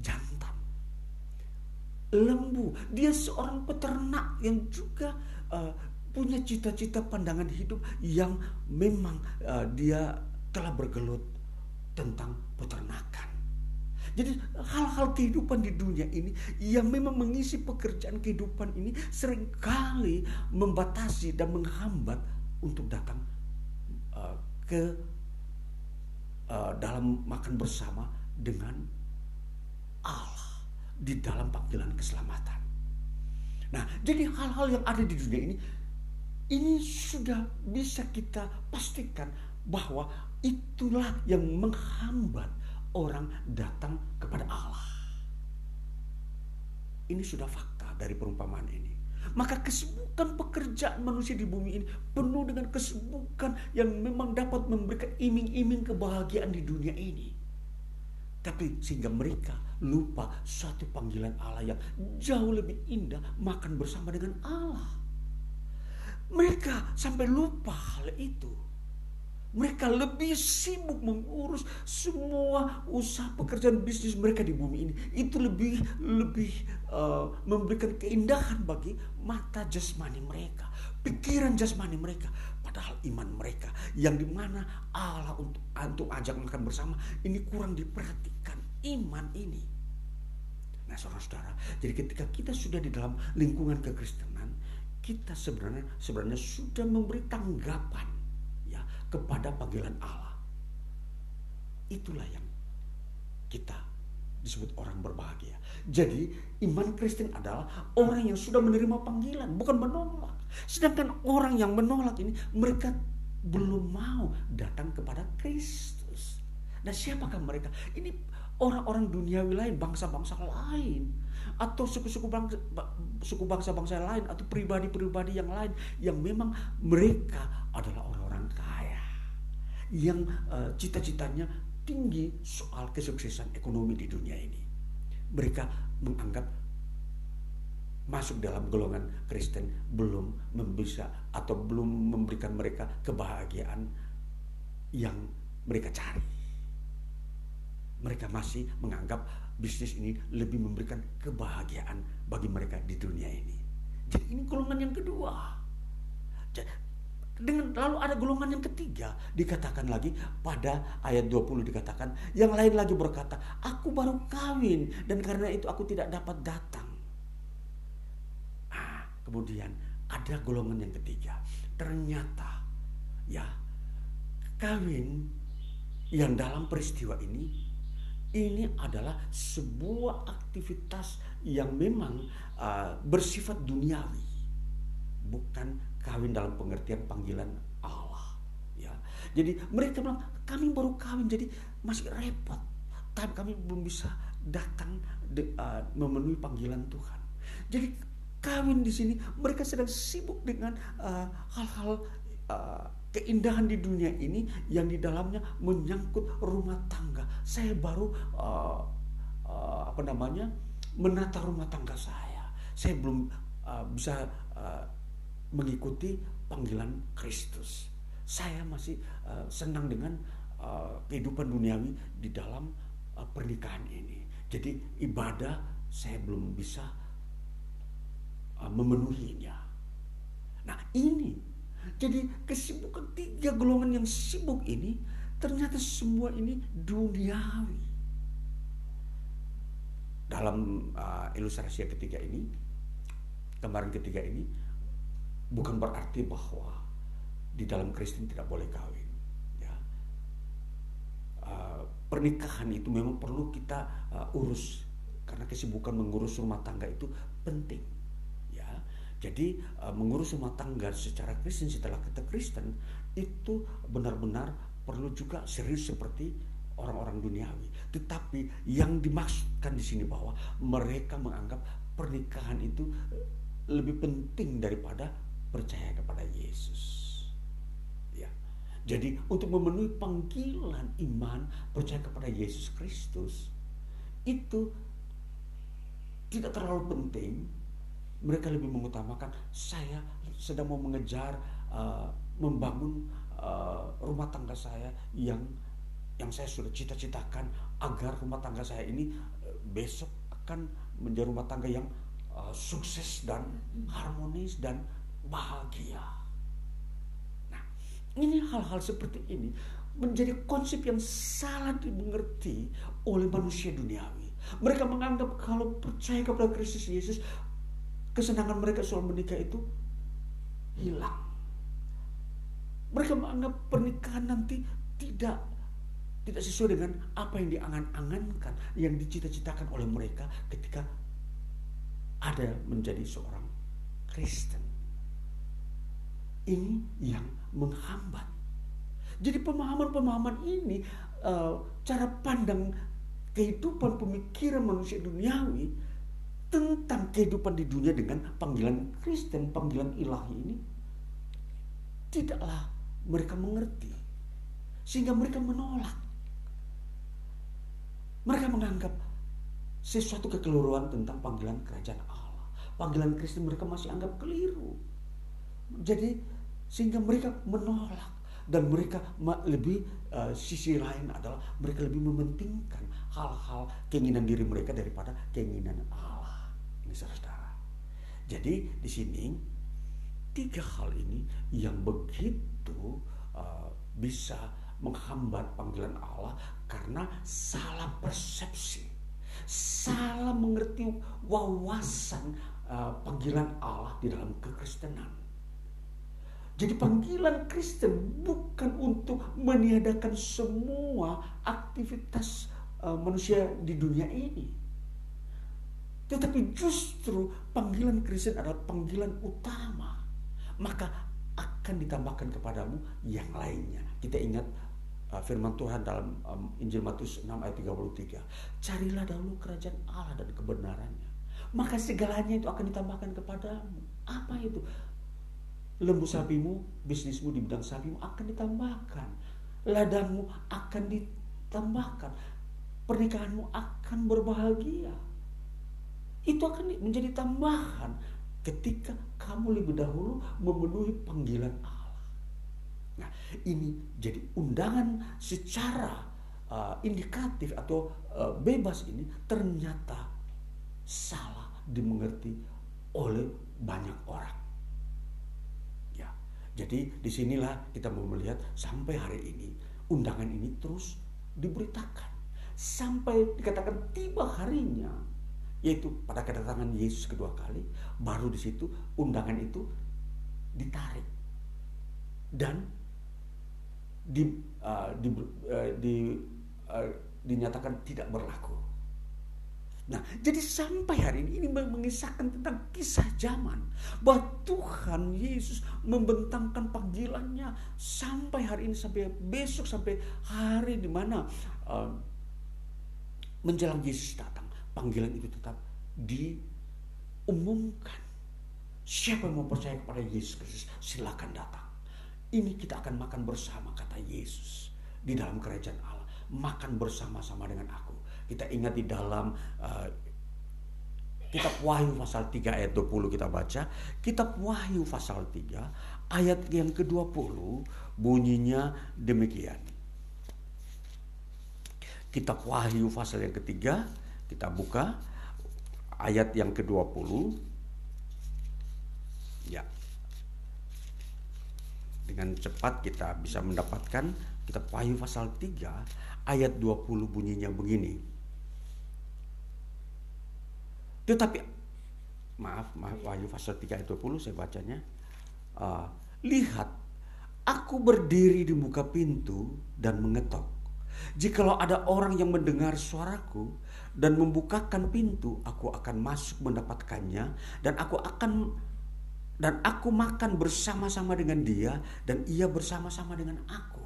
jantan lembu dia seorang peternak yang juga uh, punya cita-cita pandangan hidup yang memang uh, dia telah bergelut tentang peternakan jadi hal-hal kehidupan di dunia ini yang memang mengisi pekerjaan kehidupan ini sering kali membatasi dan menghambat untuk datang uh, ke uh, dalam makan bersama dengan Allah di dalam panggilan keselamatan. Nah, jadi hal-hal yang ada di dunia ini ini sudah bisa kita pastikan bahwa itulah yang menghambat orang datang kepada Allah. Ini sudah fakta dari perumpamaan ini. Maka kesibukan pekerjaan manusia di bumi ini penuh dengan kesibukan yang memang dapat memberikan iming-iming kebahagiaan di dunia ini. Tapi sehingga mereka lupa suatu panggilan Allah yang jauh lebih indah makan bersama dengan Allah. Mereka sampai lupa hal itu. Mereka lebih sibuk mengurus semua usaha pekerjaan bisnis mereka di bumi ini. Itu lebih lebih uh, memberikan keindahan bagi mata jasmani mereka, pikiran jasmani mereka. Padahal iman mereka yang di mana Allah untuk untuk ajak makan bersama ini kurang diperhatikan iman ini. Nah, saudara-saudara, jadi ketika kita sudah di dalam lingkungan kekristenan, kita sebenarnya sebenarnya sudah memberi tanggapan kepada panggilan Allah. Itulah yang kita disebut orang berbahagia. Jadi iman Kristen adalah orang yang sudah menerima panggilan, bukan menolak. Sedangkan orang yang menolak ini mereka belum mau datang kepada Kristus. Nah siapakah mereka? Ini orang-orang duniawi lain, bangsa-bangsa lain atau suku-suku bangsa suku bangsa-bangsa lain atau pribadi-pribadi yang lain yang memang mereka adalah orang-orang kaya yang uh, cita-citanya tinggi soal kesuksesan ekonomi di dunia ini. Mereka menganggap masuk dalam golongan Kristen belum bisa atau belum memberikan mereka kebahagiaan yang mereka cari. Mereka masih menganggap bisnis ini lebih memberikan kebahagiaan bagi mereka di dunia ini. Jadi ini golongan yang kedua. Dengan lalu ada golongan yang ketiga dikatakan lagi pada ayat 20 dikatakan yang lain lagi berkata aku baru kawin dan karena itu aku tidak dapat datang. Ah, kemudian ada golongan yang ketiga. Ternyata ya kawin yang dalam peristiwa ini ini adalah sebuah aktivitas yang memang uh, bersifat duniawi bukan kawin dalam pengertian panggilan Allah ya. Jadi mereka bilang kami baru kawin jadi masih repot. Tapi kami belum bisa datang de, uh, memenuhi panggilan Tuhan. Jadi kawin di sini mereka sedang sibuk dengan uh, hal-hal uh, keindahan di dunia ini yang di dalamnya menyangkut rumah tangga. Saya baru uh, uh, apa namanya menata rumah tangga saya. Saya belum uh, bisa uh, mengikuti panggilan Kristus. Saya masih uh, senang dengan uh, kehidupan duniawi di dalam uh, pernikahan ini. Jadi ibadah saya belum bisa uh, memenuhinya. Nah ini jadi kesibukan tiga golongan yang sibuk ini ternyata semua ini duniawi. Dalam uh, ilustrasi ketiga ini, kemarin ketiga ini, bukan berarti bahwa di dalam Kristen tidak boleh kawin. Ya. Uh, pernikahan itu memang perlu kita uh, urus karena kesibukan mengurus rumah tangga itu penting. Ya, jadi uh, mengurus rumah tangga secara Kristen setelah kita Kristen itu benar-benar perlu juga serius seperti orang-orang duniawi. Tetapi yang dimaksudkan di sini bahwa mereka menganggap pernikahan itu lebih penting daripada percaya kepada Yesus. Ya. Jadi untuk memenuhi panggilan iman percaya kepada Yesus Kristus itu tidak terlalu penting. Mereka lebih mengutamakan saya sedang mau mengejar uh, membangun uh, rumah tangga saya yang yang saya sudah cita-citakan agar rumah tangga saya ini uh, besok akan menjadi rumah tangga yang uh, sukses dan harmonis dan bahagia. Nah, ini hal-hal seperti ini menjadi konsep yang salah dimengerti oleh manusia duniawi. Mereka menganggap kalau percaya kepada Kristus Yesus, kesenangan mereka soal menikah itu hilang. Mereka menganggap pernikahan nanti tidak tidak sesuai dengan apa yang diangan-angankan, yang dicita-citakan oleh mereka ketika ada menjadi seorang Kristen. Ini yang menghambat. Jadi pemahaman-pemahaman ini uh, cara pandang kehidupan pemikiran manusia duniawi tentang kehidupan di dunia dengan panggilan Kristen, panggilan ilahi ini tidaklah mereka mengerti sehingga mereka menolak. Mereka menganggap sesuatu kekeliruan tentang panggilan kerajaan Allah. Panggilan Kristen mereka masih anggap keliru. Jadi sehingga mereka menolak dan mereka lebih uh, sisi lain adalah mereka lebih mementingkan hal-hal keinginan diri mereka daripada keinginan Allah. Ini saudara. Jadi di sini tiga hal ini yang begitu uh, bisa menghambat panggilan Allah karena salah persepsi, salah mengerti wawasan uh, panggilan Allah di dalam kekristenan. Jadi panggilan Kristen bukan untuk meniadakan semua aktivitas uh, manusia di dunia ini. Tetapi justru panggilan Kristen adalah panggilan utama. Maka akan ditambahkan kepadamu yang lainnya. Kita ingat uh, firman Tuhan dalam um, Injil Matius 6 ayat 33. Carilah dahulu kerajaan Allah dan kebenarannya. Maka segalanya itu akan ditambahkan kepadamu. Apa itu? Lembu sapimu, bisnismu di bidang sapimu akan ditambahkan. Ladangmu akan ditambahkan. Pernikahanmu akan berbahagia. Itu akan menjadi tambahan ketika kamu lebih dahulu memenuhi panggilan Allah. Nah, ini jadi undangan secara uh, indikatif atau uh, bebas ini ternyata salah dimengerti oleh banyak orang. Jadi di sinilah kita mau melihat sampai hari ini undangan ini terus diberitakan sampai dikatakan tiba harinya yaitu pada kedatangan Yesus kedua kali baru di situ undangan itu ditarik dan di, uh, di, uh, di uh, dinyatakan tidak berlaku. Nah, jadi sampai hari ini ini mengisahkan tentang kisah zaman bahwa Tuhan Yesus membentangkan panggilannya sampai hari ini sampai besok sampai hari di mana uh, menjelang Yesus datang panggilan itu tetap diumumkan. Siapa yang mau percaya kepada Yesus Kristus silakan datang. Ini kita akan makan bersama kata Yesus di dalam kerajaan Allah. Makan bersama-sama dengan aku kita ingat di dalam uh, kitab Wahyu pasal 3 ayat 20 kita baca. Kitab Wahyu pasal 3 ayat yang ke-20 bunyinya demikian. Kitab Wahyu pasal yang ketiga kita buka ayat yang ke-20. Ya. Dengan cepat kita bisa mendapatkan kitab Wahyu pasal 3 ayat 20 bunyinya begini. Tetapi maaf, maaf Wahyu pasal 3 ayat 20 saya bacanya. Uh, lihat, aku berdiri di muka pintu dan mengetok. Jikalau ada orang yang mendengar suaraku dan membukakan pintu, aku akan masuk mendapatkannya dan aku akan dan aku makan bersama-sama dengan dia dan ia bersama-sama dengan aku.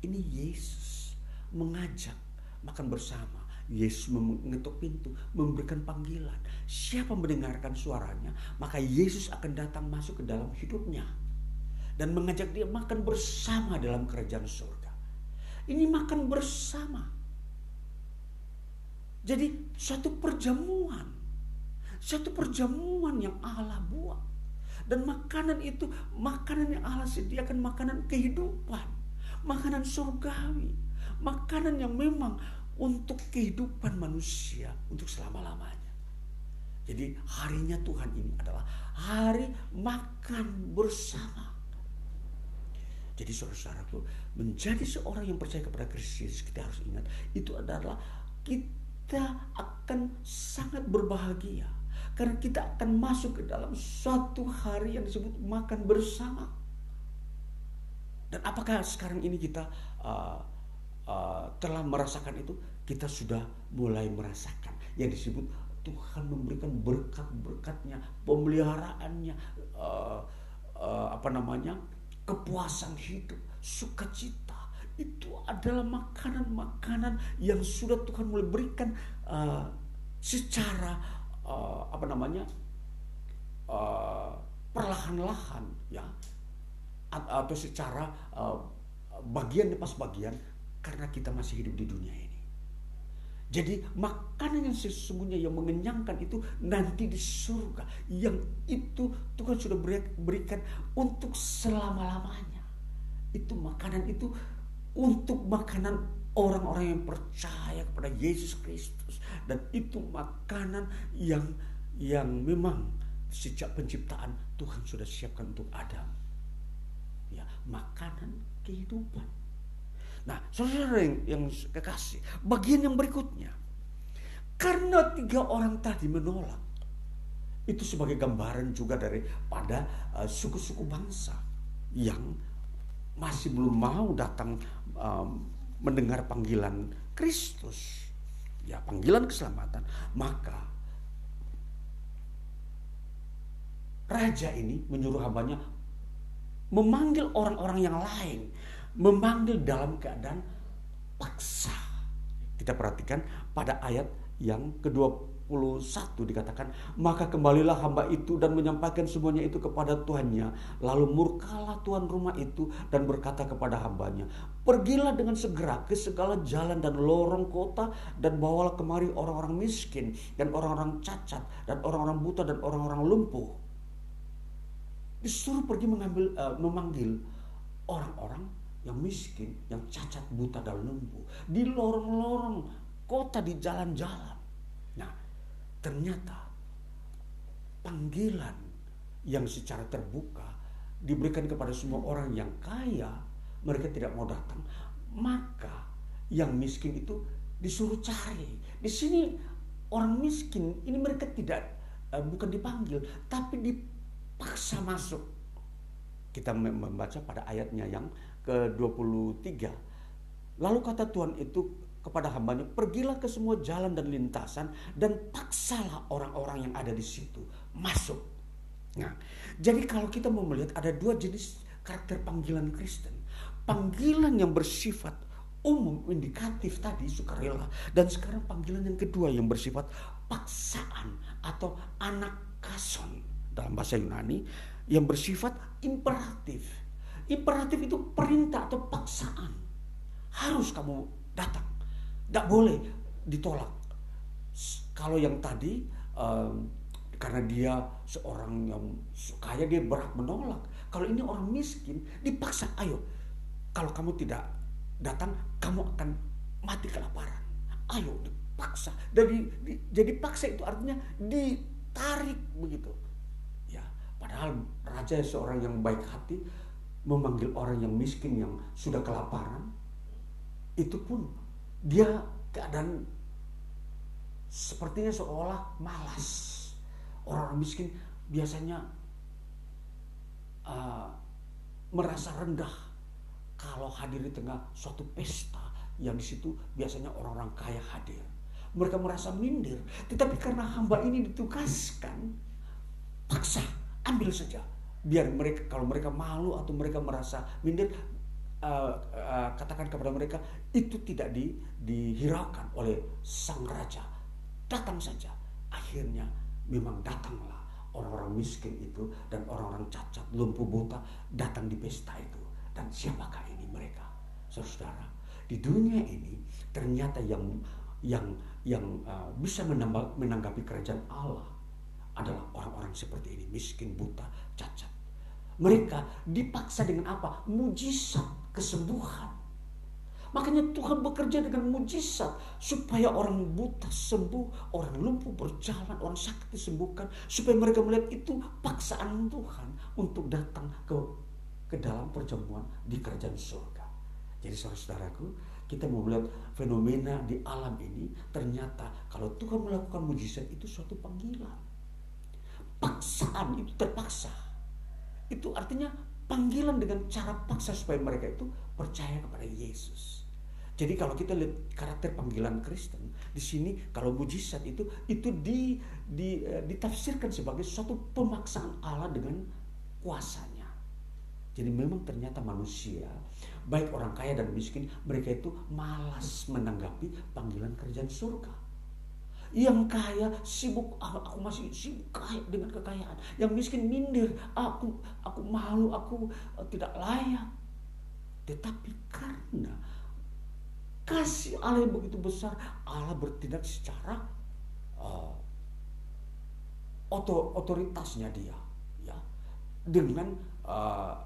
Ini Yesus mengajak makan bersama. Yesus mengetuk pintu, memberikan panggilan. Siapa mendengarkan suaranya, maka Yesus akan datang masuk ke dalam hidupnya dan mengajak dia makan bersama dalam kerajaan surga. Ini makan bersama. Jadi suatu perjamuan. Suatu perjamuan yang Allah buat. Dan makanan itu makanan yang Allah sediakan makanan kehidupan. Makanan surgawi. Makanan yang memang untuk kehidupan manusia untuk selama-lamanya. Jadi harinya Tuhan ini adalah hari makan bersama. Jadi saudara-saudaraku, menjadi seorang yang percaya kepada Kristus, kita harus ingat itu adalah kita akan sangat berbahagia karena kita akan masuk ke dalam suatu hari yang disebut makan bersama. Dan apakah sekarang ini kita uh, uh, telah merasakan itu, kita sudah mulai merasakan yang disebut Tuhan memberikan berkat-berkatnya, pemeliharaannya, uh, uh, apa namanya, kepuasan hidup, sukacita. itu adalah makanan-makanan yang sudah Tuhan mulai berikan uh, secara uh, apa namanya uh, perlahan-lahan ya atau secara uh, bagian lepas bagian karena kita masih hidup di dunia ini. Jadi makanan yang sesungguhnya yang mengenyangkan itu nanti di surga. Yang itu Tuhan sudah berikan untuk selama-lamanya. Itu makanan itu untuk makanan orang-orang yang percaya kepada Yesus Kristus. Dan itu makanan yang yang memang sejak penciptaan Tuhan sudah siapkan untuk Adam. Ya, makanan kehidupan. Nah, saudara yang, yang kekasih, bagian yang berikutnya. Karena tiga orang tadi menolak. Itu sebagai gambaran juga daripada uh, suku-suku bangsa yang masih belum mau datang um, mendengar panggilan Kristus. Ya, panggilan keselamatan. Maka raja ini menyuruh hambanya memanggil orang-orang yang lain memanggil dalam keadaan paksa. Kita perhatikan pada ayat yang ke-21 dikatakan, maka kembalilah hamba itu dan menyampaikan semuanya itu kepada tuannya. Lalu murkalah tuan rumah itu dan berkata kepada hambanya, pergilah dengan segera ke segala jalan dan lorong kota dan bawalah kemari orang-orang miskin dan orang-orang cacat dan orang-orang buta dan orang-orang lumpuh. Disuruh pergi mengambil uh, memanggil orang-orang yang miskin, yang cacat buta dan lumpuh, di lorong-lorong kota di jalan-jalan. Nah, ternyata panggilan yang secara terbuka diberikan kepada semua orang yang kaya, mereka tidak mau datang, maka yang miskin itu disuruh cari. Di sini orang miskin ini mereka tidak uh, bukan dipanggil, tapi dipaksa masuk. Kita membaca pada ayatnya yang ke-23. Lalu kata Tuhan itu kepada hambanya, pergilah ke semua jalan dan lintasan dan paksalah orang-orang yang ada di situ masuk. Nah, jadi kalau kita mau melihat ada dua jenis karakter panggilan Kristen. Panggilan yang bersifat umum indikatif tadi sukarela dan sekarang panggilan yang kedua yang bersifat paksaan atau anak kason dalam bahasa Yunani yang bersifat imperatif Imperatif itu perintah atau paksaan. Harus kamu datang. Tidak boleh ditolak. Kalau yang tadi um, karena dia seorang yang kaya dia berat menolak. Kalau ini orang miskin dipaksa, ayo. Kalau kamu tidak datang, kamu akan mati kelaparan. Ayo dipaksa. Jadi di, jadi paksa itu artinya ditarik begitu. Ya, padahal raja seorang yang baik hati memanggil orang yang miskin yang sudah kelaparan, itu pun dia keadaan sepertinya seolah malas. Orang, miskin biasanya uh, merasa rendah kalau hadir di tengah suatu pesta yang di situ biasanya orang-orang kaya hadir. Mereka merasa minder, tetapi karena hamba ini ditugaskan, paksa ambil saja biar mereka kalau mereka malu atau mereka merasa minder uh, uh, katakan kepada mereka itu tidak di, dihiraukan oleh sang raja. Datang saja. Akhirnya memang datanglah orang-orang miskin itu dan orang-orang cacat lumpuh buta datang di pesta itu. Dan siapakah ini mereka? Saudara di dunia ini ternyata yang yang yang uh, bisa menanggapi kerajaan Allah adalah orang-orang seperti ini miskin buta cacat. Mereka dipaksa dengan apa? Mujizat kesembuhan. Makanya Tuhan bekerja dengan mujizat supaya orang buta sembuh, orang lumpuh berjalan, orang sakit disembuhkan, supaya mereka melihat itu paksaan Tuhan untuk datang ke ke dalam perjamuan di kerajaan surga. Jadi saudara-saudaraku, kita mau melihat fenomena di alam ini ternyata kalau Tuhan melakukan mujizat itu suatu panggilan. Paksaan itu terpaksa itu artinya panggilan dengan cara paksa supaya mereka itu percaya kepada Yesus. Jadi kalau kita lihat karakter panggilan Kristen di sini kalau mujizat itu itu di, di uh, ditafsirkan sebagai suatu pemaksaan Allah dengan kuasanya. Jadi memang ternyata manusia baik orang kaya dan miskin, mereka itu malas menanggapi panggilan kerjaan surga. Yang kaya sibuk, ah, aku masih sibuk kaya dengan kekayaan. Yang miskin minder, aku aku malu, aku uh, tidak layak. Tetapi karena kasih Allah yang begitu besar, Allah bertindak secara uh, otoritasnya dia, ya, dengan uh,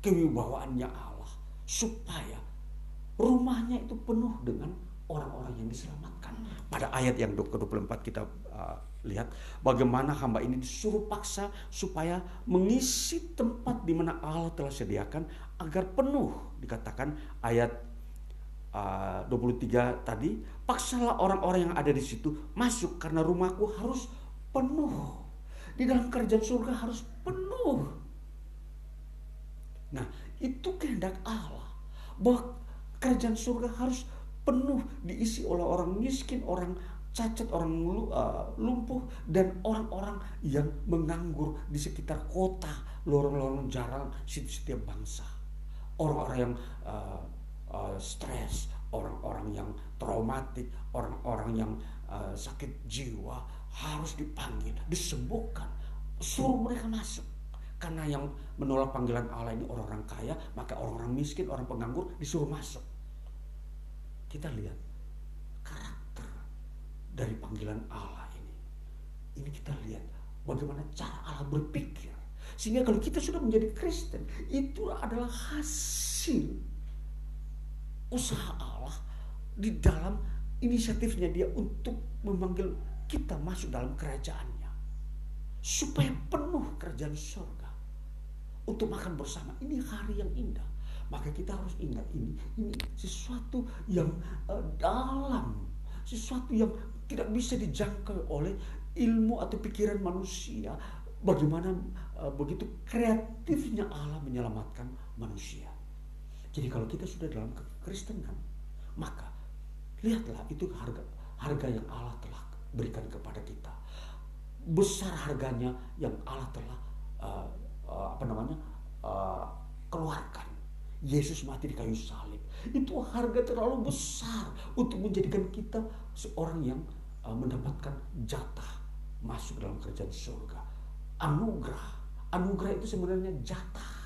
kewibawaannya Allah supaya rumahnya itu penuh dengan orang-orang yang diselamatkan. Pada ayat yang ke-24 kita uh, lihat bagaimana hamba ini disuruh paksa supaya mengisi tempat di mana Allah telah sediakan agar penuh. Dikatakan ayat uh, 23 tadi, paksalah orang-orang yang ada di situ masuk karena rumahku harus penuh. Di dalam kerjaan surga harus penuh Nah, itu kehendak Allah. Bahwa kerajaan surga harus penuh diisi oleh orang miskin, orang cacat, orang uh, lumpuh, dan orang-orang yang menganggur di sekitar kota, lorong-lorong jarang setiap bangsa. Orang-orang yang uh, uh, stres, orang-orang yang traumatik, orang-orang yang uh, sakit jiwa harus dipanggil, disembuhkan, suruh mereka masuk. Karena yang menolak panggilan Allah ini orang-orang kaya, maka orang-orang miskin, orang penganggur disuruh masuk. Kita lihat karakter dari panggilan Allah ini. Ini kita lihat bagaimana cara Allah berpikir. Sehingga kalau kita sudah menjadi Kristen, itu adalah hasil usaha Allah di dalam inisiatifnya dia untuk memanggil kita masuk dalam kerajaannya. Supaya penuh kerajaan surga untuk makan bersama. Ini hari yang indah. Maka kita harus ingat ini, ini sesuatu yang uh, dalam, sesuatu yang tidak bisa dijangkau oleh ilmu atau pikiran manusia. Bagaimana uh, begitu kreatifnya Allah menyelamatkan manusia. Jadi kalau kita sudah dalam kekristenan, maka lihatlah itu harga harga yang Allah telah berikan kepada kita. Besar harganya yang Allah telah uh, uh, apa namanya uh, keluarkan. Yesus mati di kayu salib. Itu harga terlalu besar untuk menjadikan kita seorang yang uh, mendapatkan jatah masuk dalam kerajaan surga. Anugerah. Anugerah itu sebenarnya jatah.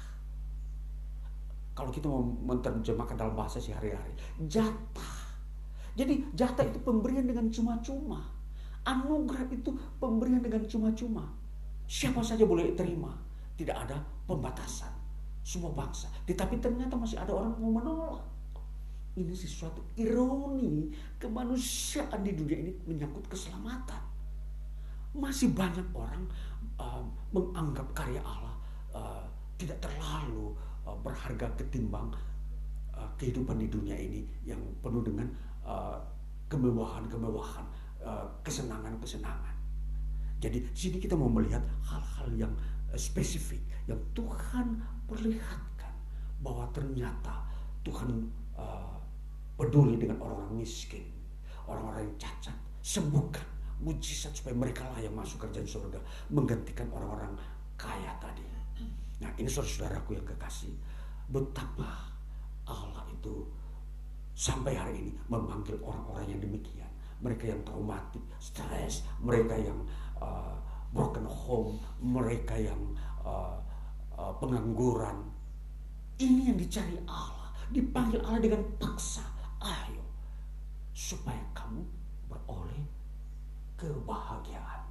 Kalau kita mau menerjemahkan dalam bahasa sehari-hari, jatah. Jadi jatah itu pemberian dengan cuma-cuma. Anugerah itu pemberian dengan cuma-cuma. Siapa saja boleh terima tidak ada pembatasan semua bangsa. Tetapi ternyata masih ada orang yang mau menolak. Ini sesuatu ironi kemanusiaan di dunia ini menyangkut keselamatan. Masih banyak orang uh, menganggap karya Allah uh, tidak terlalu uh, berharga ketimbang uh, kehidupan di dunia ini yang penuh dengan uh, kemewahan-kemewahan, uh, kesenangan-kesenangan. Jadi sini kita mau melihat hal-hal yang spesifik yang Tuhan perlihatkan bahwa ternyata Tuhan uh, peduli dengan orang-orang miskin, orang-orang yang cacat, sembuhkan mujizat supaya mereka lah yang masuk kerjaan surga menggantikan orang-orang kaya tadi. Nah ini saudara-saudaraku yang kekasih, betapa Allah itu sampai hari ini memanggil orang-orang yang demikian. Mereka yang traumatik, stres, mereka yang uh, broken home, mereka yang uh, pengangguran. Ini yang dicari Allah, dipanggil Allah dengan paksa. Ayo, supaya kamu beroleh kebahagiaan.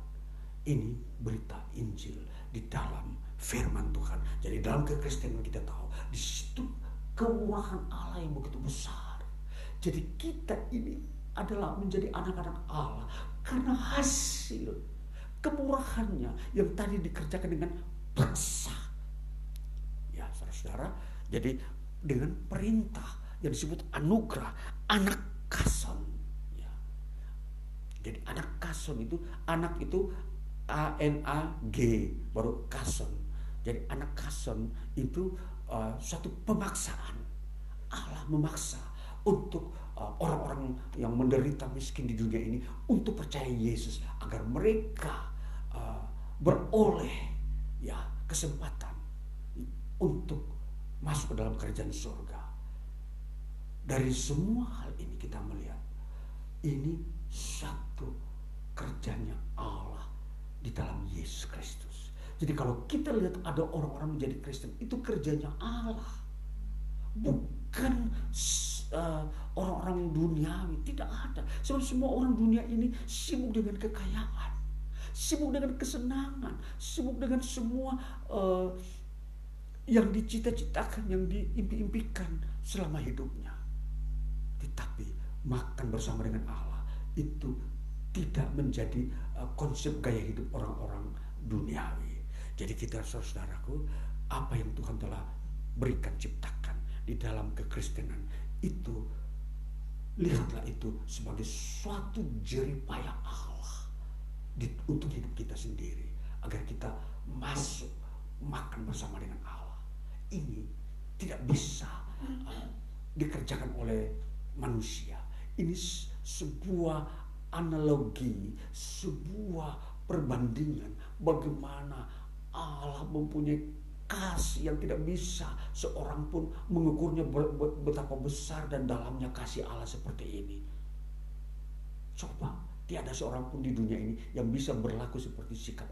Ini berita Injil di dalam firman Tuhan. Jadi dalam kekristenan kita tahu di situ kemurahan Allah yang begitu besar. Jadi kita ini adalah menjadi anak-anak Allah karena hasil kemurahannya yang tadi dikerjakan dengan paksa. Saudara-saudara, jadi dengan perintah yang disebut anugerah, anak kason. Ya. Jadi anak kason itu, anak itu A N A G baru kason. Jadi anak kason itu uh, suatu pemaksaan. Allah memaksa untuk uh, orang-orang uh, yang menderita miskin di dunia ini untuk percaya Yesus agar mereka uh, beroleh ya kesempatan untuk masuk ke dalam kerajaan surga. dari semua hal ini kita melihat ini satu kerjanya Allah di dalam Yesus Kristus. Jadi kalau kita lihat ada orang-orang menjadi Kristen itu kerjanya Allah. Bukan uh, orang-orang duniawi, tidak ada. Sebab semua orang dunia ini sibuk dengan kekayaan, sibuk dengan kesenangan, sibuk dengan semua uh, yang dicita-citakan, yang diimpi-impikan selama hidupnya. Tetapi makan bersama dengan Allah itu tidak menjadi uh, konsep gaya hidup orang-orang duniawi. Jadi kita saudaraku, apa yang Tuhan telah berikan ciptakan di dalam kekristenan itu lihatlah itu sebagai suatu jeripaya Allah untuk hidup kita sendiri agar kita masuk makan bersama dengan Allah. Ini tidak bisa uh, dikerjakan oleh manusia. Ini sebuah analogi, sebuah perbandingan bagaimana Allah mempunyai kasih yang tidak bisa seorang pun mengukurnya betapa besar dan dalamnya kasih Allah seperti ini. Coba tiada seorang pun di dunia ini yang bisa berlaku seperti sikap.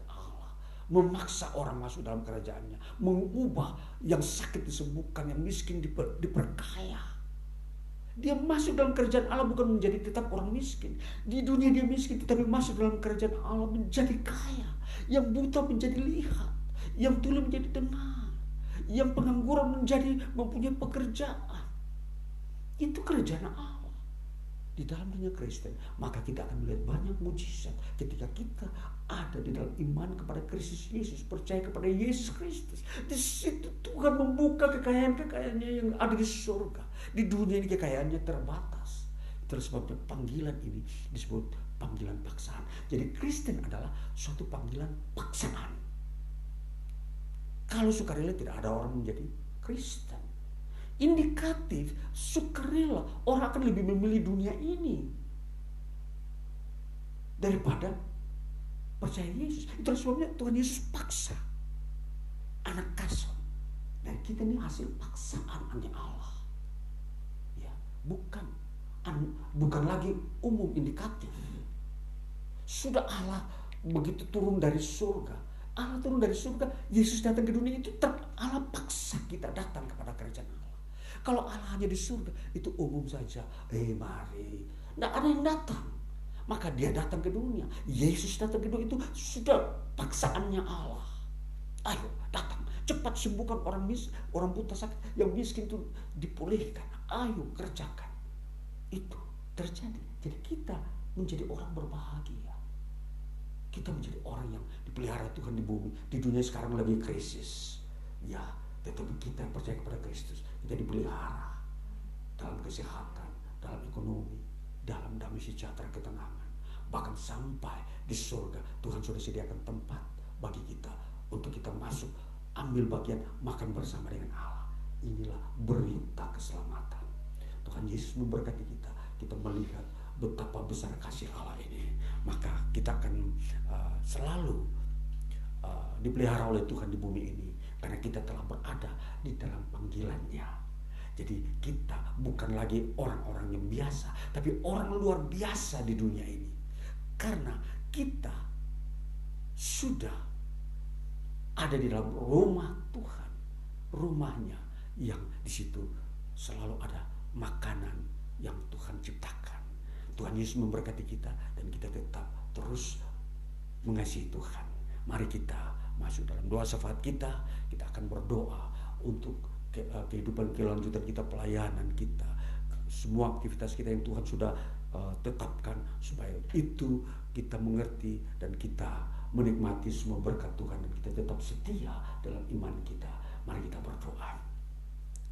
Memaksa orang masuk dalam kerajaannya. Mengubah yang sakit disembuhkan, yang miskin diper, diperkaya. Dia masuk dalam kerajaan Allah bukan menjadi tetap orang miskin. Di dunia dia miskin tetapi masuk dalam kerajaan Allah menjadi kaya. Yang buta menjadi lihat yang tuli menjadi dengar, yang pengangguran menjadi mempunyai pekerjaan. Itu kerjaan Allah di dalam dunia Kristen, maka kita akan melihat banyak mujizat ketika kita ada di dalam iman kepada Kristus Yesus, percaya kepada Yesus Kristus. Di situ Tuhan membuka kekayaan-kekayaannya yang ada di surga. Di dunia ini kekayaannya terbatas. Terus sebabnya panggilan ini disebut panggilan paksaan. Jadi Kristen adalah suatu panggilan paksaan. Kalau sukarela tidak ada orang menjadi Kristen. Indikatif sukarela orang akan lebih memilih dunia ini daripada percaya Yesus. Itu sebabnya Tuhan Yesus paksa anak kasar. Dan kita ini hasil paksaan hanya Allah. Ya, bukan bukan lagi umum indikatif. Sudah Allah begitu turun dari surga Allah turun dari surga, Yesus datang ke dunia itu ter, Allah paksa kita datang kepada kerajaan Allah. Kalau Allah hanya di surga, itu umum saja. Eh mari, tidak ada yang datang. Maka dia datang ke dunia. Yesus datang ke dunia itu sudah paksaannya Allah. Ayo datang, cepat sembuhkan orang mis, orang buta sakit, yang miskin itu dipulihkan. Ayo kerjakan. Itu terjadi. Jadi kita menjadi orang berbahagia. Kita menjadi orang yang dipelihara Tuhan di bumi. Di dunia sekarang lebih krisis. Ya, tetapi kita yang percaya kepada Kristus, kita dipelihara dalam kesehatan, dalam ekonomi, dalam damai sejahtera ketenangan. Bahkan sampai di surga, Tuhan sudah sediakan tempat bagi kita untuk kita masuk, ambil bagian, makan bersama dengan Allah. Inilah berita keselamatan. Tuhan Yesus memberkati kita. Kita melihat betapa besar kasih Allah ini. Maka kita akan uh, selalu uh, dipelihara oleh Tuhan di bumi ini karena kita telah berada di dalam panggilannya. Jadi kita bukan lagi orang-orang yang biasa, tapi orang luar biasa di dunia ini. Karena kita sudah ada di dalam rumah Tuhan, rumahnya yang di situ selalu ada makanan yang Tuhan ciptakan. Tuhan Yesus memberkati kita dan kita tetap terus mengasihi Tuhan. Mari kita masuk dalam doa syafaat kita. Kita akan berdoa untuk ke, uh, kehidupan kelanjutan kita, pelayanan kita, semua aktivitas kita yang Tuhan sudah uh, tetapkan supaya itu kita mengerti dan kita menikmati semua berkat Tuhan dan kita tetap setia dalam iman kita. Mari kita berdoa.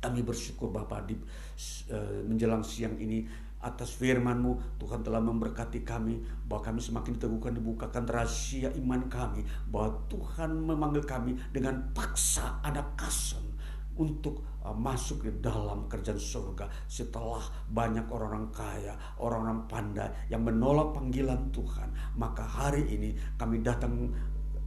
Kami bersyukur Bapak di uh, menjelang siang ini atas firman-Mu Tuhan telah memberkati kami bahwa kami semakin diteguhkan dibukakan rahasia iman kami bahwa Tuhan memanggil kami dengan paksa ada kasan untuk uh, masuk ke dalam kerjaan surga setelah banyak orang-orang kaya, orang-orang pandai yang menolak panggilan Tuhan. Maka hari ini kami datang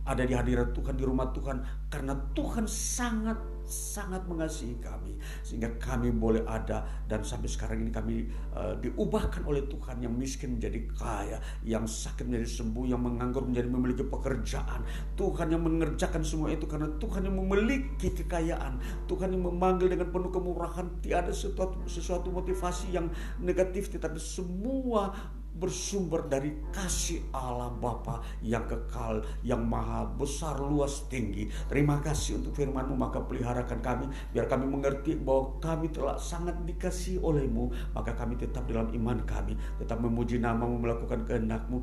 ada di hadirat Tuhan, di rumah Tuhan. Karena Tuhan sangat sangat mengasihi kami sehingga kami boleh ada dan sampai sekarang ini kami uh, diubahkan oleh Tuhan yang miskin menjadi kaya, yang sakit menjadi sembuh, yang menganggur menjadi memiliki pekerjaan. Tuhan yang mengerjakan semua itu karena Tuhan yang memiliki kekayaan, Tuhan yang memanggil dengan penuh kemurahan, tiada sesuatu sesuatu motivasi yang negatif tetapi semua bersumber dari kasih Allah Bapa yang kekal, yang maha besar, luas, tinggi. Terima kasih untuk firman-Mu, maka peliharakan kami, biar kami mengerti bahwa kami telah sangat dikasih oleh-Mu, maka kami tetap dalam iman kami, tetap memuji nama-Mu, melakukan kehendak-Mu,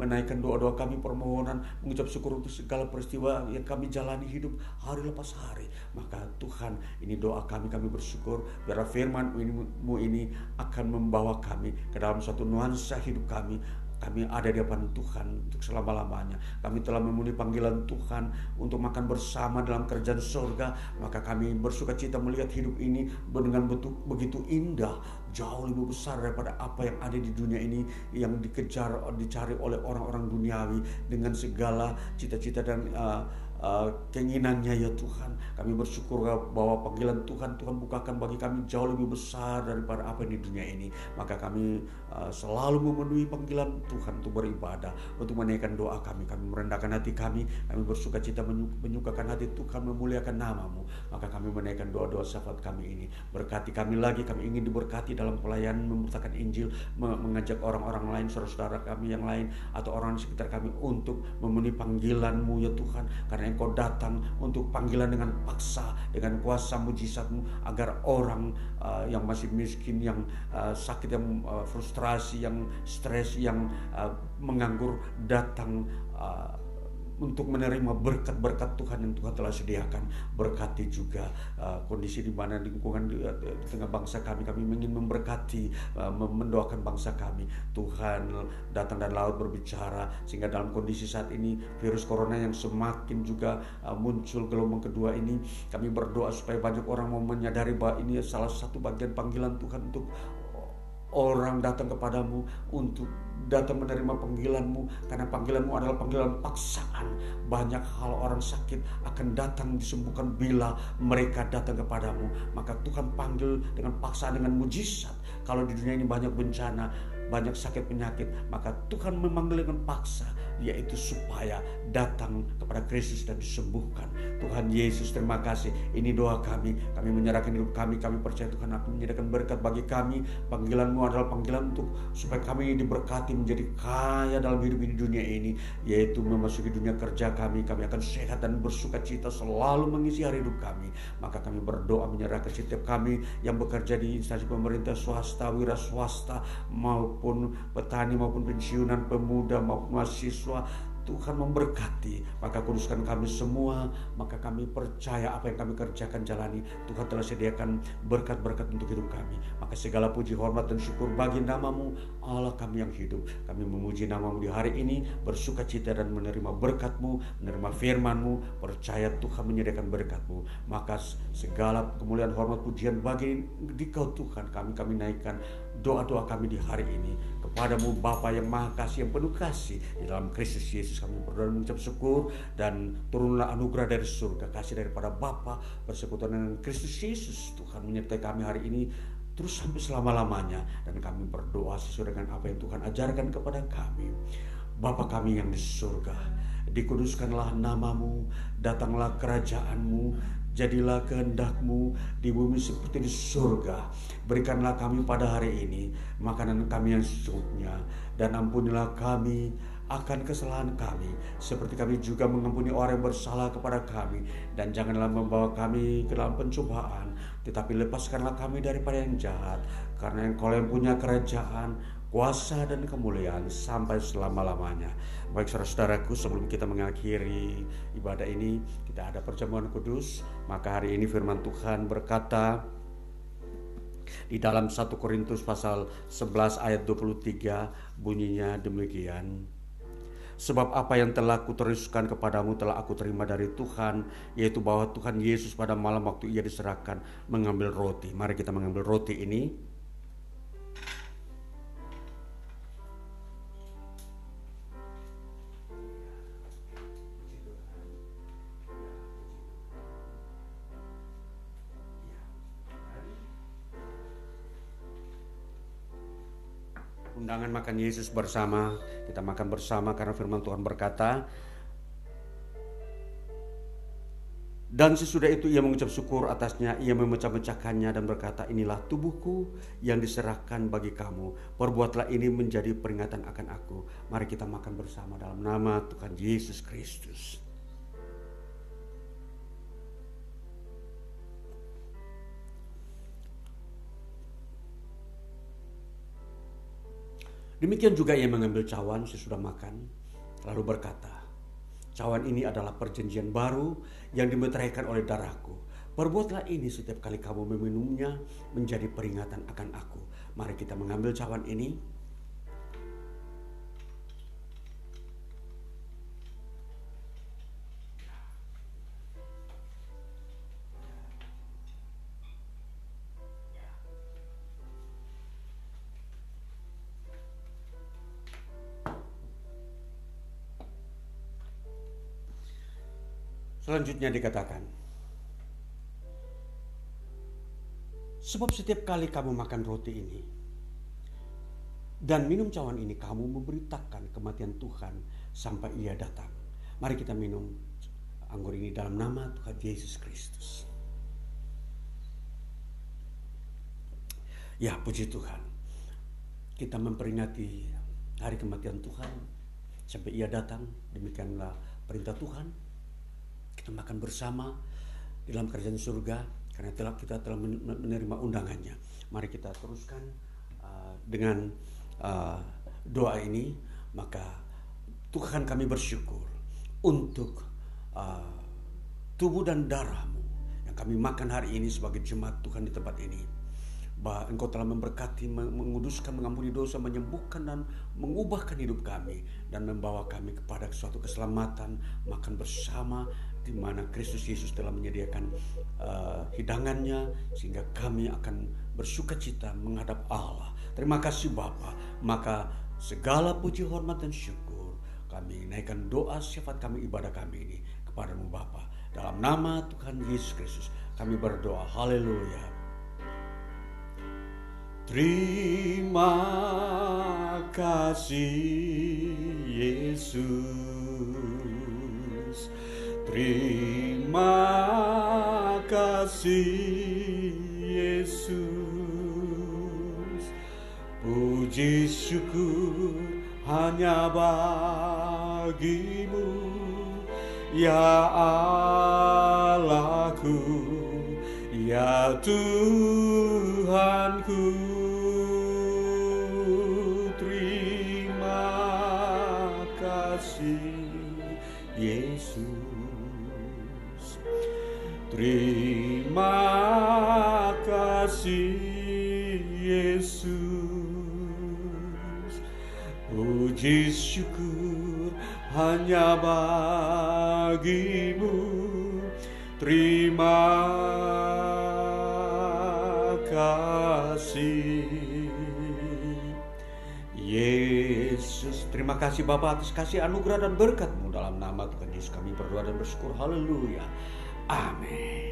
menaikkan doa-doa kami, permohonan, mengucap syukur untuk segala peristiwa yang kami jalani hidup hari lepas hari. Maka Tuhan, ini doa kami, kami bersyukur, biar firman-Mu ini akan membawa kami ke dalam suatu nuansa hidup kami kami ada di depan Tuhan untuk selama-lamanya. Kami telah memenuhi panggilan Tuhan untuk makan bersama dalam kerjaan surga. Maka kami bersuka cita melihat hidup ini dengan begitu indah. Jauh lebih besar daripada apa yang ada di dunia ini yang dikejar, dicari oleh orang-orang duniawi. Dengan segala cita-cita dan uh, uh, keinginannya ya Tuhan. Kami bersyukur bahwa panggilan Tuhan Tuhan bukakan bagi kami jauh lebih besar daripada apa di dunia ini. Maka kami uh, selalu memenuhi panggilan Tuhan untuk beribadah, untuk menaikkan doa kami. Kami merendahkan hati kami, kami bersuka cita menyukakan hati Tuhan, memuliakan namamu. Maka kami menaikkan doa-doa syafaat kami ini. Berkati kami lagi, kami ingin diberkati dalam pelayanan memberitakan Injil, mengajak orang-orang lain, saudara-saudara kami yang lain, atau orang di sekitar kami untuk memenuhi panggilanmu ya Tuhan. Karena engkau datang untuk panggilan dengan paksa dengan kuasa mujizatmu agar orang uh, yang masih miskin yang uh, sakit yang uh, frustrasi yang stres yang uh, menganggur datang uh, untuk menerima berkat-berkat Tuhan yang Tuhan telah sediakan. Berkati juga uh, kondisi di mana lingkungan di, uh, di tengah bangsa kami. Kami ingin memberkati, uh, mendoakan bangsa kami. Tuhan datang dan laut berbicara sehingga dalam kondisi saat ini virus corona yang semakin juga uh, muncul gelombang kedua ini, kami berdoa supaya banyak orang mau menyadari bahwa ini salah satu bagian panggilan Tuhan untuk orang datang kepadamu untuk datang menerima panggilanmu karena panggilanmu adalah panggilan paksaan. Banyak hal orang sakit akan datang disembuhkan bila mereka datang kepadamu. Maka Tuhan panggil dengan paksaan dengan mujizat. Kalau di dunia ini banyak bencana banyak sakit penyakit, maka Tuhan memanggil dengan paksa, yaitu supaya datang kepada Kristus dan disembuhkan. Tuhan Yesus, terima kasih. Ini doa kami. Kami menyerahkan hidup kami. Kami percaya Tuhan akan menyediakan berkat bagi kami. Panggilanmu adalah panggilan untuk supaya kami diberkati menjadi kaya dalam hidup ini dunia ini, yaitu memasuki dunia kerja kami. Kami akan sehat dan bersuka cita selalu mengisi hari hidup kami. Maka kami berdoa menyerahkan setiap kami yang bekerja di instansi pemerintah swasta, wira swasta maupun petani maupun pensiunan pemuda maupun mahasiswa Tuhan memberkati. Maka kuduskan kami semua maka kami percaya apa yang kami kerjakan jalani. Tuhan telah sediakan berkat-berkat untuk hidup kami. Maka segala puji hormat dan syukur bagi namamu Allah kami yang hidup. Kami memuji namamu di hari ini bersuka cita dan menerima berkatmu menerima firmanmu. Percaya Tuhan menyediakan berkatmu. Maka segala kemuliaan hormat pujian bagi dikau Tuhan kami kami naikkan doa-doa kami di hari ini kepadamu Bapa yang maha kasih yang penuh kasih. Di dalam Kristus Yesus kami berdoa dan mengucap syukur dan turunlah anugerah dari surga kasih daripada Bapa persekutuan dengan Kristus Yesus. Tuhan menyertai kami hari ini terus sampai selama-lamanya dan kami berdoa sesuai dengan apa yang Tuhan ajarkan kepada kami. Bapa kami yang di surga dikuduskanlah namamu datanglah kerajaanmu Jadilah kehendakmu di bumi seperti di surga. Berikanlah kami pada hari ini makanan kami yang secukupnya. Dan ampunilah kami akan kesalahan kami. Seperti kami juga mengampuni orang yang bersalah kepada kami. Dan janganlah membawa kami ke dalam pencobaan. Tetapi lepaskanlah kami daripada yang jahat. Karena yang kau yang punya kerajaan, kuasa dan kemuliaan sampai selama-lamanya. Baik saudara-saudaraku sebelum kita mengakhiri ibadah ini kita ada perjamuan kudus maka hari ini firman Tuhan berkata di dalam 1 Korintus pasal 11 ayat 23 bunyinya demikian. Sebab apa yang telah kuteruskan kepadamu telah aku terima dari Tuhan Yaitu bahwa Tuhan Yesus pada malam waktu ia diserahkan mengambil roti. Mari kita mengambil roti ini undangan makan Yesus bersama. Kita makan bersama karena firman Tuhan berkata, Dan sesudah itu ia mengucap syukur atasnya, ia memecah-mecahkannya dan berkata, inilah tubuhku yang diserahkan bagi kamu. Perbuatlah ini menjadi peringatan akan aku. Mari kita makan bersama dalam nama Tuhan Yesus Kristus. Demikian juga ia mengambil cawan sesudah makan, lalu berkata, Cawan ini adalah perjanjian baru yang dimeteraikan oleh darahku. Perbuatlah ini setiap kali kamu meminumnya menjadi peringatan akan aku. Mari kita mengambil cawan ini Selanjutnya dikatakan, Sebab setiap kali kamu makan roti ini dan minum cawan ini, kamu memberitakan kematian Tuhan sampai ia datang. Mari kita minum anggur ini dalam nama Tuhan Yesus Kristus. Ya, puji Tuhan. Kita memperingati hari kematian Tuhan sampai ia datang. Demikianlah perintah Tuhan kita makan bersama di dalam kerajaan surga karena telah kita telah menerima undangannya. Mari kita teruskan uh, dengan uh, doa ini, maka Tuhan kami bersyukur untuk uh, tubuh dan darahmu yang kami makan hari ini sebagai jemaat Tuhan di tempat ini bahwa Engkau telah memberkati, menguduskan, mengampuni dosa, menyembuhkan dan mengubahkan hidup kami dan membawa kami kepada suatu keselamatan, makan bersama di mana Kristus Yesus telah menyediakan uh, hidangannya sehingga kami akan bersuka cita menghadap Allah. Terima kasih Bapa. Maka segala puji hormat dan syukur kami naikkan doa sifat kami ibadah kami ini kepadamu Bapa. Dalam nama Tuhan Yesus Kristus kami berdoa. Haleluya. Terima kasih Yesus Terima kasih Yesus. Puji syukur hanya bagimu. Ya Allahku Ya Tuhanku kasih Yesus. Puji syukur hanya bagimu. Terima kasih. Yesus Terima kasih Bapak atas kasih anugerah dan berkatmu Dalam nama Tuhan Yesus kami berdoa dan bersyukur. Haleluya. Amin